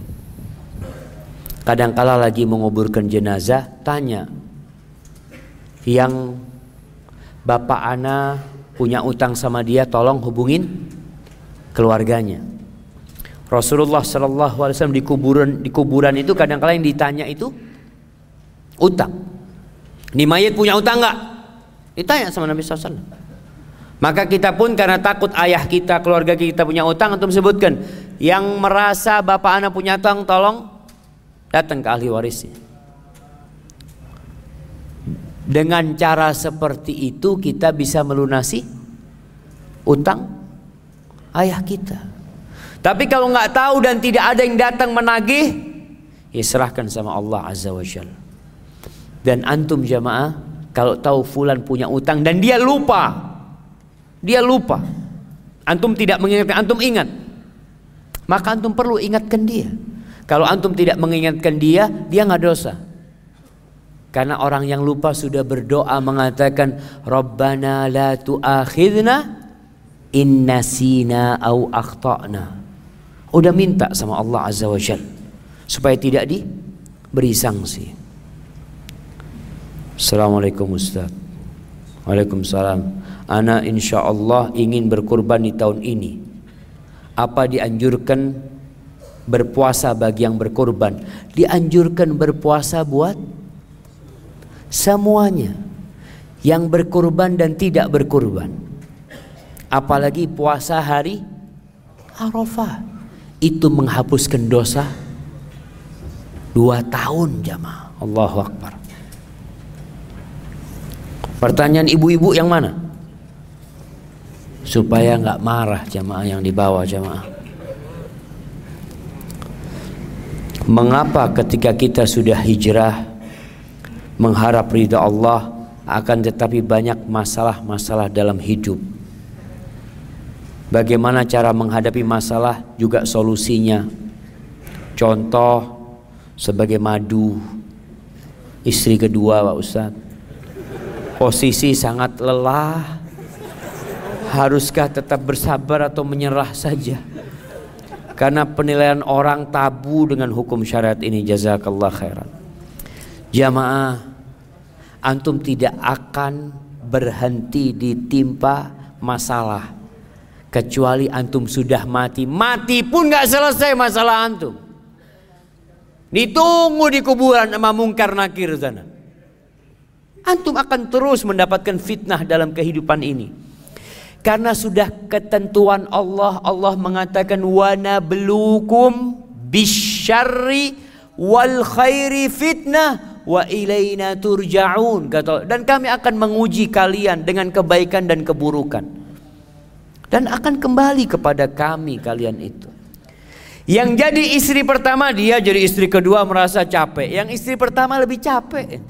Kadangkala lagi menguburkan jenazah, tanya yang bapak ana punya utang sama dia, tolong hubungin keluarganya. Rasulullah Shallallahu Alaihi Wasallam di kuburan di kuburan itu kadang-kala yang ditanya itu utang. Ini mayat punya utang nggak? Ditanya sama Nabi SAW. Maka kita pun karena takut ayah kita, keluarga kita punya utang, untuk sebutkan yang merasa bapak anak punya utang, tolong datang ke ahli warisnya. Dengan cara seperti itu kita bisa melunasi utang ayah kita. Tapi kalau nggak tahu dan tidak ada yang datang menagih, ya serahkan sama Allah Azza wa Jalla. Dan antum jamaah kalau tahu fulan punya utang dan dia lupa. Dia lupa. Antum tidak mengingatkan, antum ingat. Maka antum perlu ingatkan dia. Kalau antum tidak mengingatkan dia, dia nggak dosa. Karena orang yang lupa sudah berdoa mengatakan Rabbana la tu'akhidna in nasina au akhtana. Udah minta sama Allah Azza wa Jalla supaya tidak diberi sanksi. Assalamualaikum Ustaz Waalaikumsalam Ana insya Allah ingin berkurban di tahun ini Apa dianjurkan berpuasa bagi yang berkurban Dianjurkan berpuasa buat semuanya. Yang berkurban dan tidak berkurban Apalagi puasa hari Arafah. Itu menghapuskan dosa Dua tahun jamaah. Allahu Akbar. Pertanyaan ibu-ibu yang mana? Supaya nggak marah jamaah yang dibawa jamaah. Mengapa ketika kita sudah hijrah mengharap ridha Allah akan tetapi banyak masalah-masalah dalam hidup. Bagaimana cara menghadapi masalah juga solusinya. Contoh sebagai madu istri kedua Pak Ustadz posisi sangat lelah haruskah tetap bersabar atau menyerah saja karena penilaian orang tabu dengan hukum syariat ini jazakallah khairan. Jamaah antum tidak akan berhenti ditimpa masalah. Kecuali antum sudah mati. Mati pun nggak selesai masalah antum. Ditunggu di kuburan sama mungkar nakir sana antum akan terus mendapatkan fitnah dalam kehidupan ini. Karena sudah ketentuan Allah, Allah mengatakan wana belukum bisyarri wal khairi fitnah wa ilaina turja'un kata dan kami akan menguji kalian dengan kebaikan dan keburukan. Dan akan kembali kepada kami kalian itu. Yang jadi istri pertama dia jadi istri kedua merasa capek. Yang istri pertama lebih capek.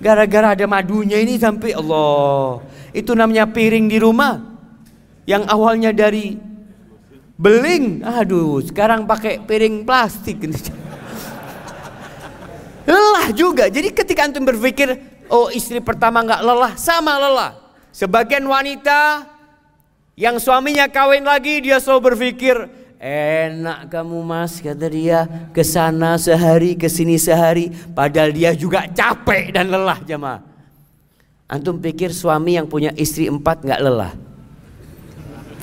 Gara-gara ada madunya ini sampai Allah. Itu namanya piring di rumah. Yang awalnya dari beling, aduh, sekarang pakai piring plastik. <laughs> lelah juga. Jadi ketika antum berpikir, oh istri pertama nggak lelah, sama lelah. Sebagian wanita yang suaminya kawin lagi, dia selalu berpikir, Enak kamu mas kata dia ke sana sehari ke sini sehari padahal dia juga capek dan lelah jemaah. Antum pikir suami yang punya istri empat nggak lelah?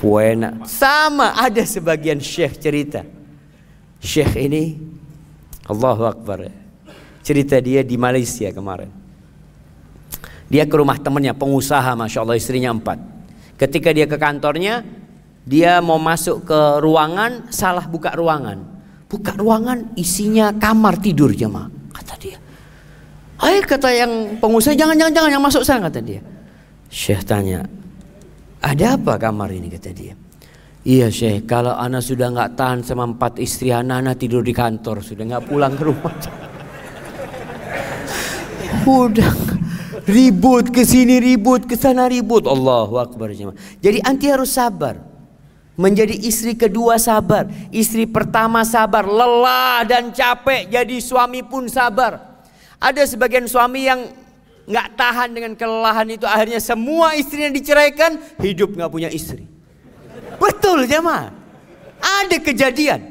Puena sama ada sebagian syekh cerita. Syekh ini Allahu Akbar cerita dia di Malaysia kemarin. Dia ke rumah temannya pengusaha masya Allah istrinya empat. Ketika dia ke kantornya dia mau masuk ke ruangan, salah buka ruangan. Buka ruangan isinya kamar tidur jemaah, kata dia. Hai kata yang pengusaha jangan jangan jangan yang masuk sana kata dia. Syekh tanya, ada apa kamar ini kata dia. Iya Syekh, kalau anak sudah nggak tahan sama empat istri anak, anak tidur di kantor, sudah nggak pulang ke rumah. <laughs> Udah ribut ke sini ribut ke sana ribut. Allahu akbar Jadi anti harus sabar. Menjadi istri kedua sabar, istri pertama sabar, lelah dan capek jadi suami pun sabar. Ada sebagian suami yang nggak tahan dengan kelelahan itu akhirnya semua istrinya diceraikan, hidup nggak punya istri. Betul jemaah. Ada kejadian.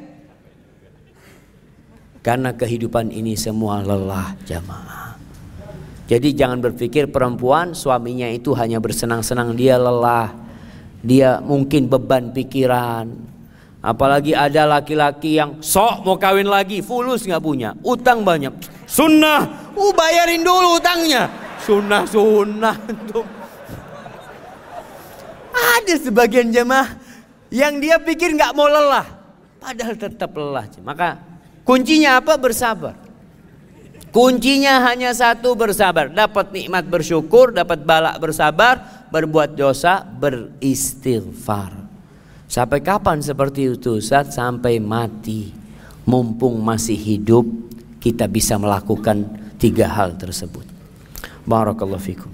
Karena kehidupan ini semua lelah jamaah. Jadi jangan berpikir perempuan suaminya itu hanya bersenang-senang dia lelah dia mungkin beban pikiran. Apalagi ada laki-laki yang sok mau kawin lagi, fulus nggak punya, utang banyak. Sunnah, uh bayarin dulu utangnya. Sunnah, sunnah. Ada sebagian jemaah yang dia pikir nggak mau lelah, padahal tetap lelah. Maka kuncinya apa? Bersabar. Kuncinya hanya satu bersabar. Dapat nikmat bersyukur, dapat balak bersabar, berbuat dosa, beristighfar. Sampai kapan seperti itu Ustaz? Sampai mati. Mumpung masih hidup, kita bisa melakukan tiga hal tersebut. Barakallahu fikum.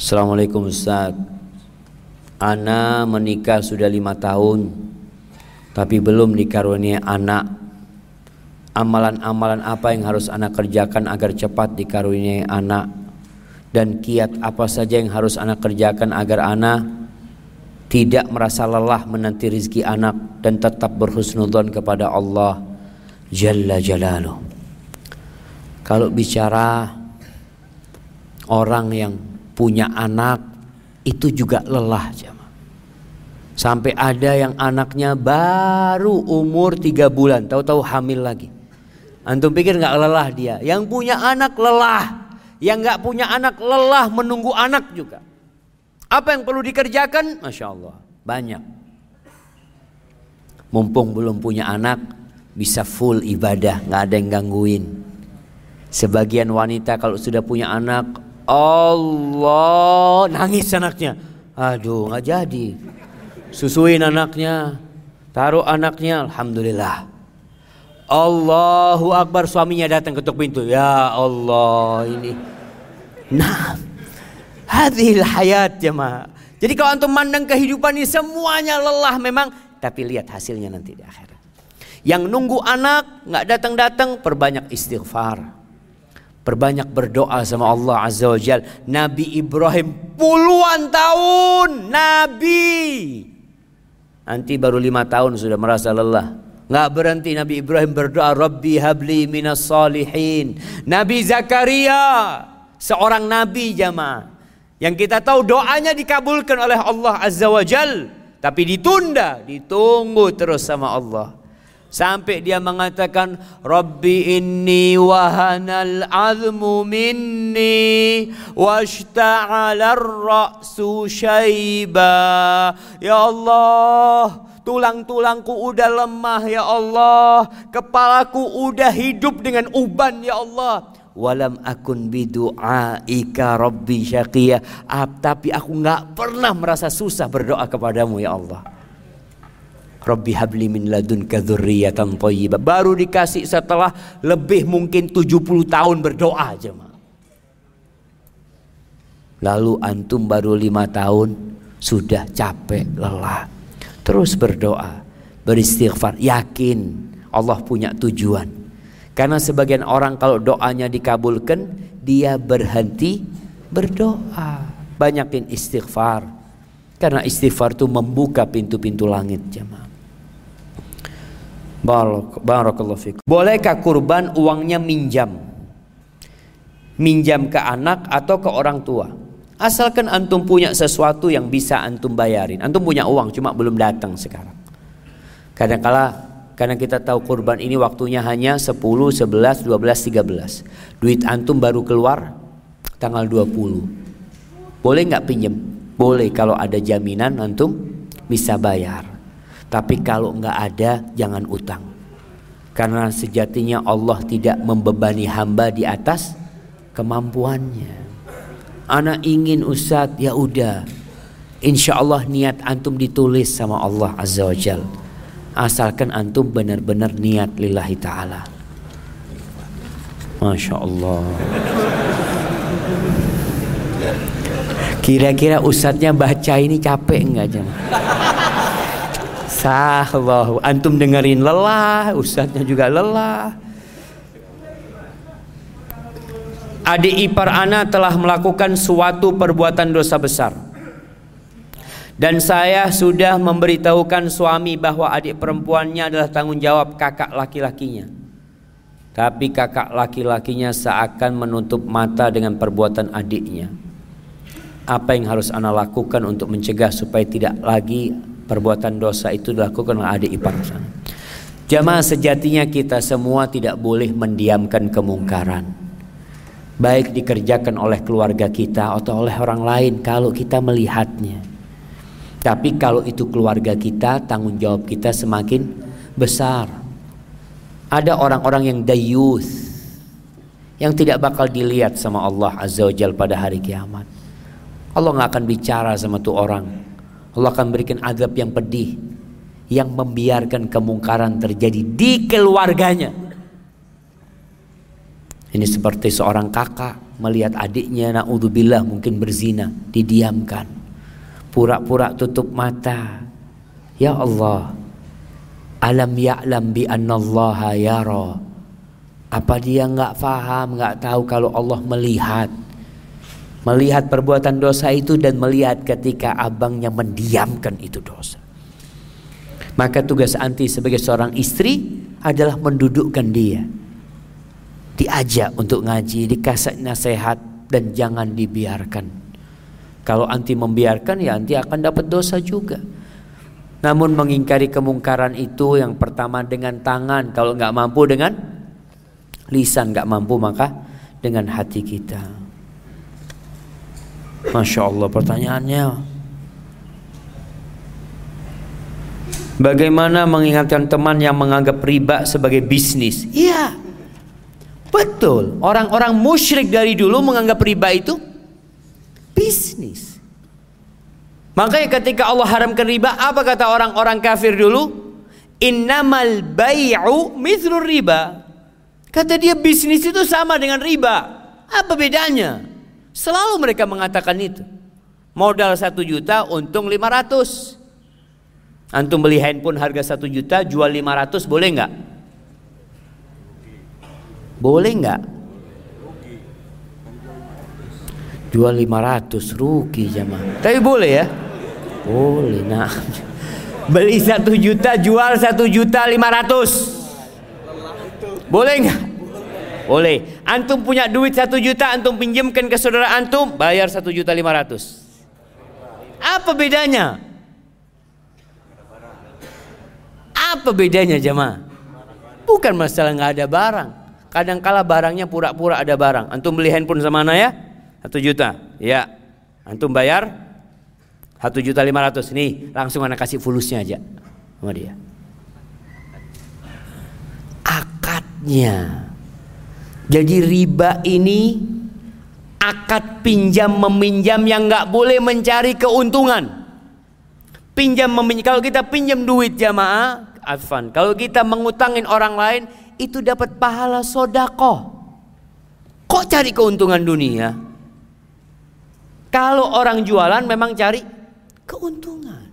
Assalamualaikum Ustaz. Ana menikah sudah lima tahun, tapi belum dikaruniai anak. Amalan-amalan apa yang harus anak kerjakan agar cepat dikaruniai anak? dan kiat apa saja yang harus anak kerjakan agar anak tidak merasa lelah menanti rizki anak dan tetap berhusnudzon kepada Allah Jalla Jalaluh. Kalau bicara orang yang punya anak itu juga lelah. Sampai ada yang anaknya baru umur tiga bulan, tahu-tahu hamil lagi. Antum pikir nggak lelah dia? Yang punya anak lelah. Yang nggak punya anak lelah menunggu anak juga. Apa yang perlu dikerjakan? Masya Allah, banyak. Mumpung belum punya anak, bisa full ibadah, nggak ada yang gangguin. Sebagian wanita kalau sudah punya anak, Allah nangis anaknya. Aduh, nggak jadi. Susuin anaknya, taruh anaknya, alhamdulillah. Allahu Akbar suaminya datang ketuk pintu. Ya Allah ini. Nah, hadil hayat jemaah. Jadi kalau antum mandang kehidupan ini semuanya lelah memang, tapi lihat hasilnya nanti di akhirat. Yang nunggu anak nggak datang-datang, perbanyak istighfar. Perbanyak berdoa sama Allah Azza wa Jal. Nabi Ibrahim puluhan tahun Nabi. Nanti baru lima tahun sudah merasa lelah. Nggak berhenti Nabi Ibrahim berdoa Rabbi habli minas salihin. Nabi Zakaria seorang nabi jamaah yang kita tahu doanya dikabulkan oleh Allah Azza wa Jal tapi ditunda, ditunggu terus sama Allah. Sampai dia mengatakan Rabbi inni wahanal azmu minni washta'ala ar-ra'su syaiba. Ya Allah, Tulang-tulangku udah lemah ya Allah. Kepalaku udah hidup dengan uban ya Allah. Walam akun bidu'aika rabbi syaqiyah. Ah, tapi aku nggak pernah merasa susah berdoa kepadamu ya Allah. Rabbi habli min ladunka dzurriyyatan thayyibah. Baru dikasih setelah lebih mungkin 70 tahun berdoa aja, Lalu antum baru lima tahun sudah capek lelah. Terus berdoa, beristighfar, yakin Allah punya tujuan. Karena sebagian orang kalau doanya dikabulkan, dia berhenti berdoa. Banyakin istighfar. Karena istighfar itu membuka pintu-pintu langit jemaah. Barakallahu fikum. Bolehkah kurban uangnya minjam? Minjam ke anak atau ke orang tua? Asalkan antum punya sesuatu yang bisa antum bayarin. Antum punya uang cuma belum datang sekarang. Kadang-kala karena kita tahu kurban ini waktunya hanya 10, 11, 12, 13. Duit antum baru keluar tanggal 20. Boleh nggak pinjem? Boleh kalau ada jaminan antum bisa bayar. Tapi kalau nggak ada jangan utang. Karena sejatinya Allah tidak membebani hamba di atas kemampuannya. Anak ingin Ustadz ya udah Insya Allah niat antum ditulis sama Allah Azza wa Jal Asalkan antum benar-benar niat lillahi ta'ala Masya Allah Kira-kira ustadznya baca ini capek enggak jemaah? Sahlah, antum dengerin lelah, ustadznya juga lelah. Adik ipar ana telah melakukan suatu perbuatan dosa besar. Dan saya sudah memberitahukan suami bahwa adik perempuannya adalah tanggung jawab kakak laki-lakinya. Tapi kakak laki-lakinya seakan menutup mata dengan perbuatan adiknya. Apa yang harus ana lakukan untuk mencegah supaya tidak lagi perbuatan dosa itu dilakukan oleh adik ipar sana. Jamaah sejatinya kita semua tidak boleh mendiamkan kemungkaran. Baik dikerjakan oleh keluarga kita atau oleh orang lain kalau kita melihatnya. Tapi kalau itu keluarga kita, tanggung jawab kita semakin besar. Ada orang-orang yang dayuth yang tidak bakal dilihat sama Allah Azza wa Jal pada hari kiamat. Allah nggak akan bicara sama tuh orang. Allah akan berikan adab yang pedih yang membiarkan kemungkaran terjadi di keluarganya. Ini seperti seorang kakak melihat adiknya naudzubillah mungkin berzina, didiamkan. Pura-pura tutup mata. Ya Allah alam ya'lam bi annallaha yara? Apa dia nggak faham nggak tahu kalau Allah melihat melihat perbuatan dosa itu dan melihat ketika abangnya mendiamkan itu dosa maka tugas anti sebagai seorang istri adalah mendudukkan dia diajak untuk ngaji dikasih nasihat dan jangan dibiarkan kalau anti membiarkan ya anti akan dapat dosa juga. Namun mengingkari kemungkaran itu yang pertama dengan tangan, kalau nggak mampu dengan lisan, nggak mampu maka dengan hati kita. Masya Allah pertanyaannya. Bagaimana mengingatkan teman yang menganggap riba sebagai bisnis? Iya, betul. Orang-orang musyrik dari dulu menganggap riba itu bisnis. Makanya ketika Allah haramkan riba, apa kata orang-orang kafir dulu? Innamal bay'u mithlur riba. Kata dia bisnis itu sama dengan riba. Apa bedanya? Selalu mereka mengatakan itu. Modal satu juta, untung 500. Antum beli handphone harga satu juta, jual 500 boleh nggak? Boleh nggak? jual 500 rugi jamaah tapi boleh ya boleh nah <laughs> beli satu juta jual satu juta 500 boleh nggak boleh antum punya duit satu juta antum pinjamkan ke saudara antum bayar satu juta 500 apa bedanya apa bedanya jamaah bukan masalah nggak ada barang kadangkala barangnya pura-pura ada barang antum beli handphone sama anak ya satu juta, ya. Antum bayar satu juta lima ratus. Nih, langsung anak kasih fulusnya aja sama dia. Akadnya. Jadi riba ini akad pinjam meminjam yang nggak boleh mencari keuntungan. Pinjam meminjam kalau kita pinjam duit jamaah, Afan. Kalau kita mengutangin orang lain itu dapat pahala sodako. Kok cari keuntungan dunia? Kalau orang jualan memang cari keuntungan.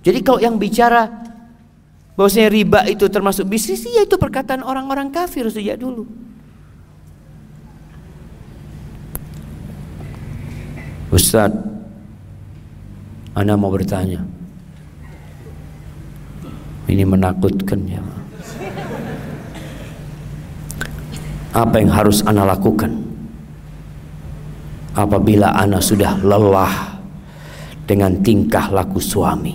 Jadi kalau yang bicara bahwasanya riba itu termasuk bisnis, ya itu perkataan orang-orang kafir sejak dulu. Ustaz, Anda mau bertanya. Ini menakutkan ya. Apa yang harus Anda lakukan? apabila anak sudah lelah dengan tingkah laku suami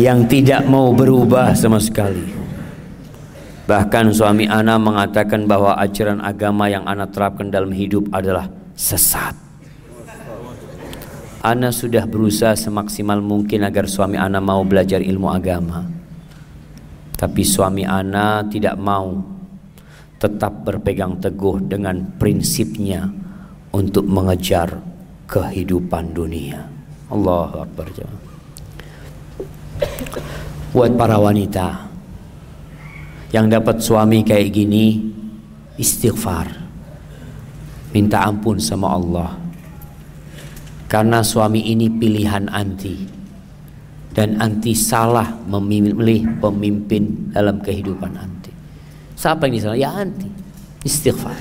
yang tidak mau berubah sama sekali bahkan suami anak mengatakan bahwa ajaran agama yang anak terapkan dalam hidup adalah sesat Ana sudah berusaha semaksimal mungkin agar suami Ana mau belajar ilmu agama. Tapi suami Ana tidak mau tetap berpegang teguh dengan prinsipnya untuk mengejar kehidupan dunia. Allah Akbar. Buat para wanita yang dapat suami kayak gini, istighfar. Minta ampun sama Allah. Karena suami ini pilihan anti. Dan anti salah memilih pemimpin dalam kehidupan anti. Siapa yang salah? Ya anti. Istighfar.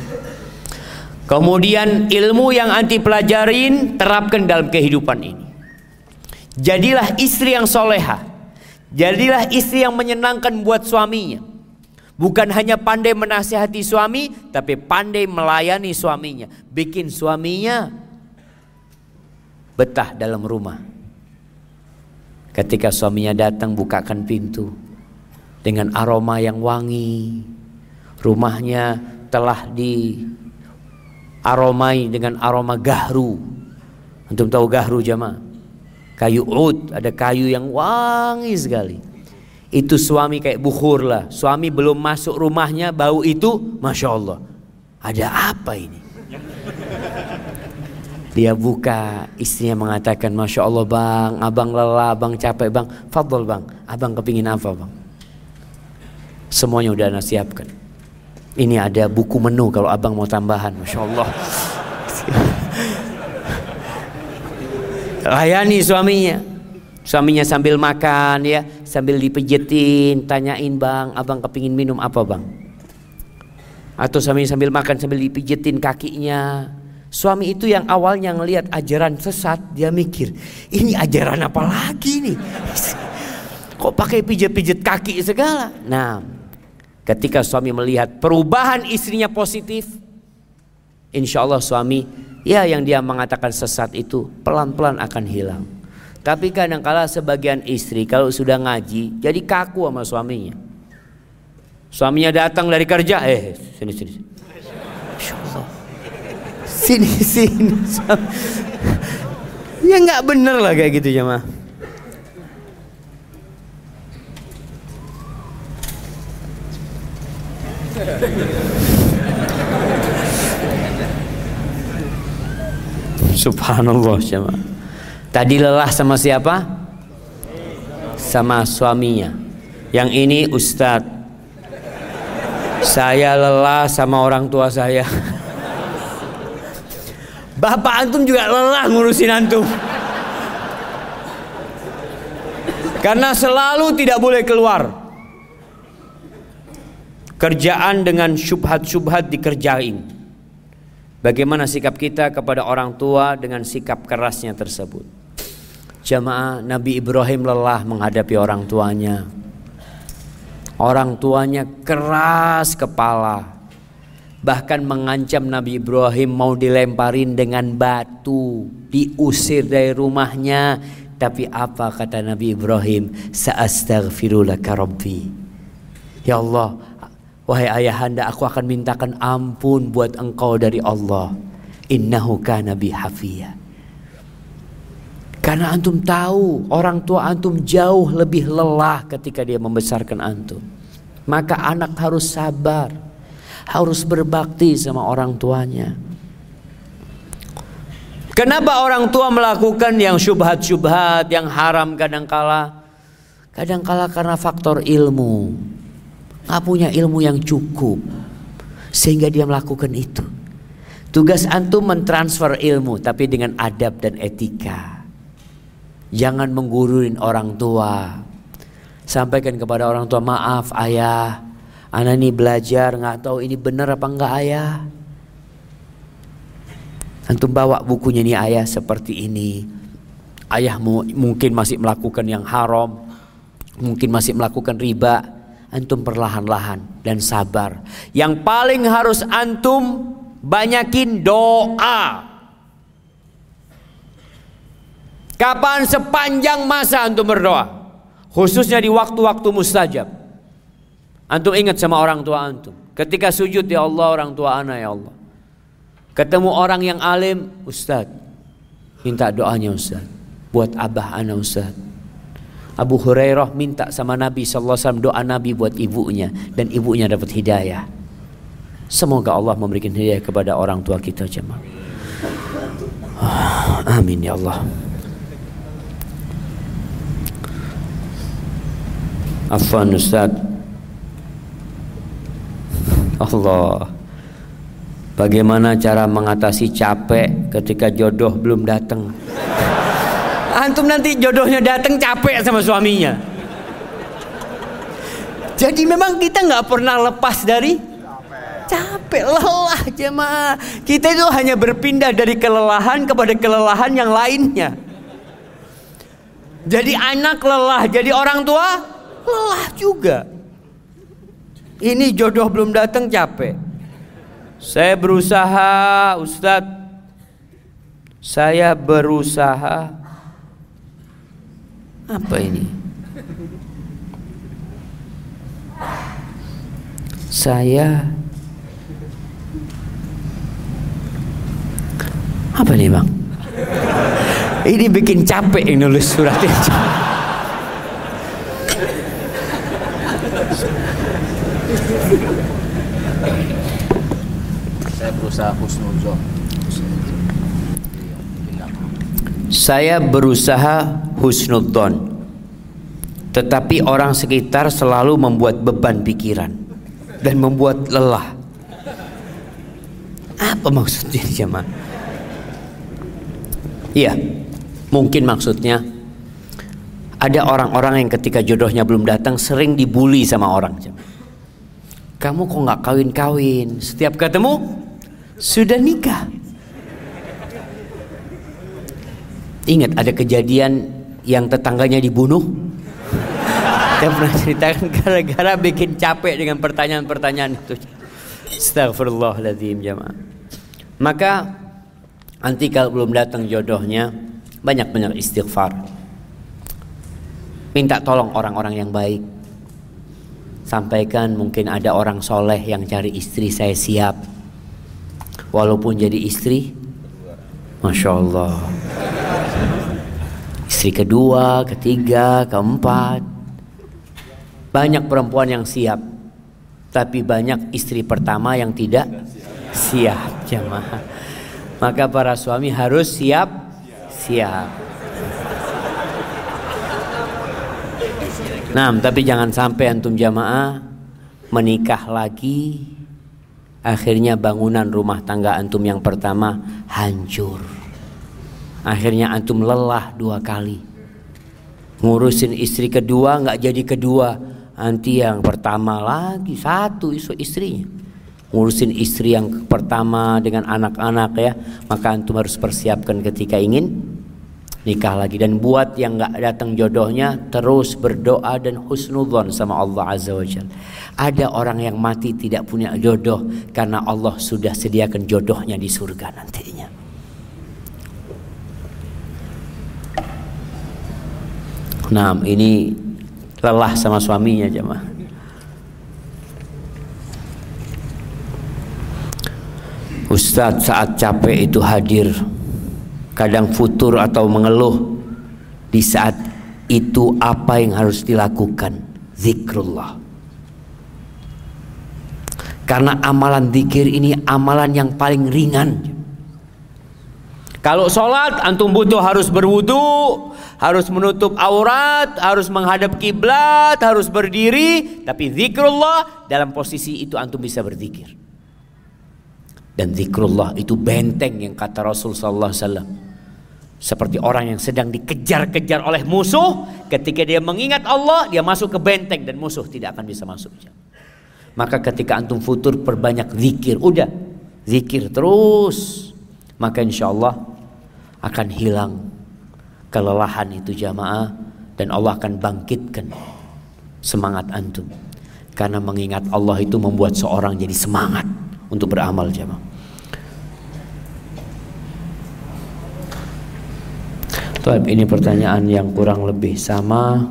Kemudian ilmu yang anti pelajarin terapkan dalam kehidupan ini. Jadilah istri yang soleha. Jadilah istri yang menyenangkan buat suaminya. Bukan hanya pandai menasihati suami, tapi pandai melayani suaminya. Bikin suaminya betah dalam rumah. Ketika suaminya datang bukakan pintu dengan aroma yang wangi. Rumahnya telah di aromai dengan aroma gahru. Antum tahu gahru jamaah? Kayu ud, ada kayu yang wangi sekali. Itu suami kayak bukhur lah. Suami belum masuk rumahnya bau itu, masya Allah. Ada apa ini? Dia buka, istrinya mengatakan, masya Allah bang, abang lelah, abang capek bang, fadl bang, abang kepingin apa bang? Semuanya udah nasiapkan. Ini ada buku menu kalau abang mau tambahan, masya Allah. <laughs> layani suaminya suaminya sambil makan ya sambil dipijetin tanyain bang abang kepingin minum apa bang? Atau suami sambil makan sambil dipijetin kakinya. Suami itu yang awalnya ngelihat ajaran sesat dia mikir ini ajaran apa lagi nih? <laughs> Kok pakai pijet-pijet kaki segala? Nah ketika suami melihat perubahan istrinya positif insya Allah suami ya yang dia mengatakan sesat itu pelan-pelan akan hilang. Tapi kadang-kala sebagian istri kalau sudah ngaji jadi kaku sama suaminya. Suaminya datang dari kerja, eh sini sini. Sini sini. <laughs> Ya nggak bener lah kayak gitu jemaah. Subhanallah jemaah. Tadi lelah sama siapa? Sama suaminya. Yang ini Ustadz. Saya lelah sama orang tua saya. <laughs> Bapak antum juga lelah ngurusin antum. Karena selalu tidak boleh keluar. Kerjaan dengan syubhat-syubhat dikerjain. Bagaimana sikap kita kepada orang tua dengan sikap kerasnya tersebut? Jamaah Nabi Ibrahim lelah menghadapi orang tuanya. Orang tuanya keras kepala. Bahkan mengancam Nabi Ibrahim mau dilemparin dengan batu, diusir dari rumahnya. Tapi apa kata Nabi Ibrahim? Sa'astaghfirulaka rabbi. Ya Allah, Wahai ayahanda aku akan mintakan ampun buat engkau dari Allah. Innahu kana. Karena antum tahu orang tua antum jauh lebih lelah ketika dia membesarkan antum. Maka anak harus sabar. Harus berbakti sama orang tuanya. Kenapa orang tua melakukan yang syubhat-syubhat, yang haram kadangkala? Kadangkala karena faktor ilmu nggak punya ilmu yang cukup sehingga dia melakukan itu. Tugas antum mentransfer ilmu tapi dengan adab dan etika. Jangan mengguruin orang tua. Sampaikan kepada orang tua, maaf ayah, anak ini belajar nggak tahu ini benar apa enggak ayah. Antum bawa bukunya nih ayah seperti ini. Ayah mungkin masih melakukan yang haram, mungkin masih melakukan riba antum perlahan-lahan dan sabar. Yang paling harus antum banyakin doa. Kapan sepanjang masa antum berdoa? Khususnya di waktu-waktu mustajab. Antum ingat sama orang tua antum. Ketika sujud ya Allah orang tua anak ya Allah. Ketemu orang yang alim, Ustaz. Minta doanya Ustaz. Buat abah anak Ustaz Abu Hurairah minta sama Nabi SAW doa Nabi buat ibunya dan ibunya dapat hidayah. Semoga Allah memberikan hidayah kepada orang tua kita jemaah. Amin ya Allah. Afwan Ustaz. Allah. Bagaimana cara mengatasi capek ketika jodoh belum datang? Antum nanti jodohnya datang capek sama suaminya. Jadi memang kita nggak pernah lepas dari capek, lelah jemaah. Kita itu hanya berpindah dari kelelahan kepada kelelahan yang lainnya. Jadi anak lelah, jadi orang tua lelah juga. Ini jodoh belum datang capek. Saya berusaha, Ustadz. Saya berusaha. Apa ini? Saya Apa nih bang? Ini bikin capek yang nulis surat ini. Saya berusaha husnuzon. Saya berusaha husnudzon. Tetapi orang sekitar selalu membuat beban pikiran dan membuat lelah. Apa maksudnya jemaah? Iya, mungkin maksudnya ada orang-orang yang ketika jodohnya belum datang sering dibully sama orang. Kamu kok nggak kawin-kawin? Setiap ketemu sudah nikah. Ingat ada kejadian yang tetangganya dibunuh? Saya pernah ceritakan gara-gara bikin capek dengan pertanyaan-pertanyaan itu. Astagfirullahaladzim jamaah. Maka nanti kalau belum datang jodohnya banyak-banyak istighfar. Minta tolong orang-orang yang baik. Sampaikan mungkin ada orang soleh yang cari istri saya siap. Walaupun jadi istri, Masya Allah. Istri kedua, ketiga, keempat. Banyak perempuan yang siap. Tapi banyak istri pertama yang tidak siap jamaah. Maka para suami harus siap siap. Nah, tapi jangan sampai antum jamaah menikah lagi akhirnya bangunan rumah tangga antum yang pertama hancur. Akhirnya antum lelah dua kali. Ngurusin istri kedua nggak jadi kedua, nanti yang pertama lagi satu isu istrinya ngurusin istri yang pertama dengan anak-anak ya maka antum harus persiapkan ketika ingin nikah lagi. Dan buat yang nggak datang jodohnya terus berdoa dan husnudzon sama Allah azza wajalla ada orang yang mati tidak punya jodoh karena Allah sudah sediakan jodohnya di surga nantinya. Nah ini lelah sama suaminya jemaah. Ustadz saat capek itu hadir Kadang futur atau mengeluh Di saat itu apa yang harus dilakukan Zikrullah Karena amalan zikir ini amalan yang paling ringan Kalau sholat antum butuh harus berwudu harus menutup aurat, harus menghadap kiblat, harus berdiri, tapi zikrullah dalam posisi itu antum bisa berzikir. Dan zikrullah itu benteng yang kata Rasul sallallahu. Seperti orang yang sedang dikejar-kejar oleh musuh, ketika dia mengingat Allah, dia masuk ke benteng dan musuh tidak akan bisa masuk. Maka ketika antum futur perbanyak zikir, udah zikir terus, maka insya Allah akan hilang kelelahan itu jamaah. Dan Allah akan bangkitkan semangat antum. Karena mengingat Allah itu membuat seorang jadi semangat untuk beramal jamaah Tuhan ini pertanyaan yang kurang lebih sama.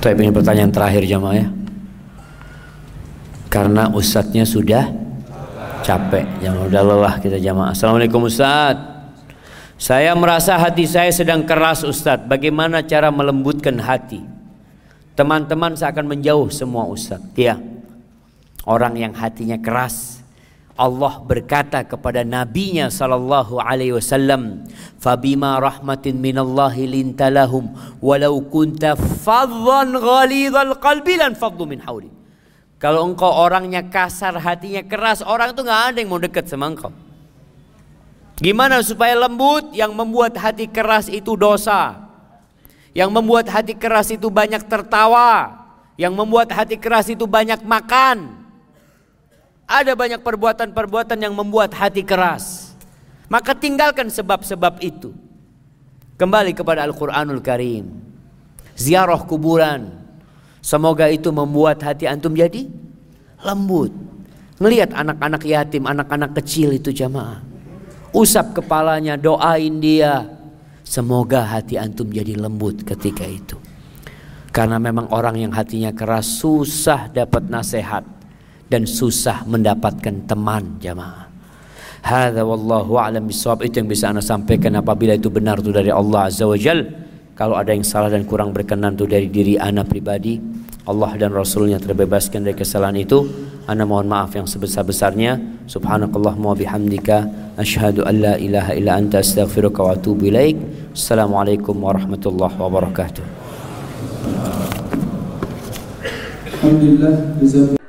Tuhan ini pertanyaan terakhir jamaah ya. Karena ustadznya sudah capek jangan udah lelah kita jamaah. Assalamualaikum Ustaz saya merasa hati saya sedang keras Ustaz bagaimana cara melembutkan hati? Teman-teman saya akan menjauh semua Ustaz ya orang yang hatinya keras Allah berkata kepada nabinya sallallahu alaihi wasallam fabima rahmatin minallahi lintalahum walau kunta faddan ghalidhal qalbi lan faddu min hawli Kalau engkau orangnya kasar, hatinya keras, orang itu nggak ada yang mau dekat sama engkau. Gimana supaya lembut? Yang membuat hati keras itu dosa. Yang membuat hati keras itu banyak tertawa. Yang membuat hati keras itu banyak makan. Ada banyak perbuatan-perbuatan yang membuat hati keras. Maka tinggalkan sebab-sebab itu. Kembali kepada Al-Quranul Karim. Ziarah kuburan. Semoga itu membuat hati antum jadi lembut. Ngelihat anak-anak yatim, anak-anak kecil itu jamaah usap kepalanya, doain dia. Semoga hati antum jadi lembut ketika itu. Karena memang orang yang hatinya keras susah dapat nasihat dan susah mendapatkan teman jamaah. Hadza wallahu a'lam bisawab itu yang bisa Anda sampaikan apabila itu benar itu dari Allah Azza wa Jal. Kalau ada yang salah dan kurang berkenan itu dari diri Anda pribadi, Allah dan Rasulnya terbebaskan dari kesalahan itu. Anda mohon maaf yang sebesar-besarnya. Subhanakallahumma bihamdika asyhadu an la ilaha illa anta astaghfiruka wa atubu ilaik. Assalamualaikum warahmatullahi wabarakatuh. Alhamdulillah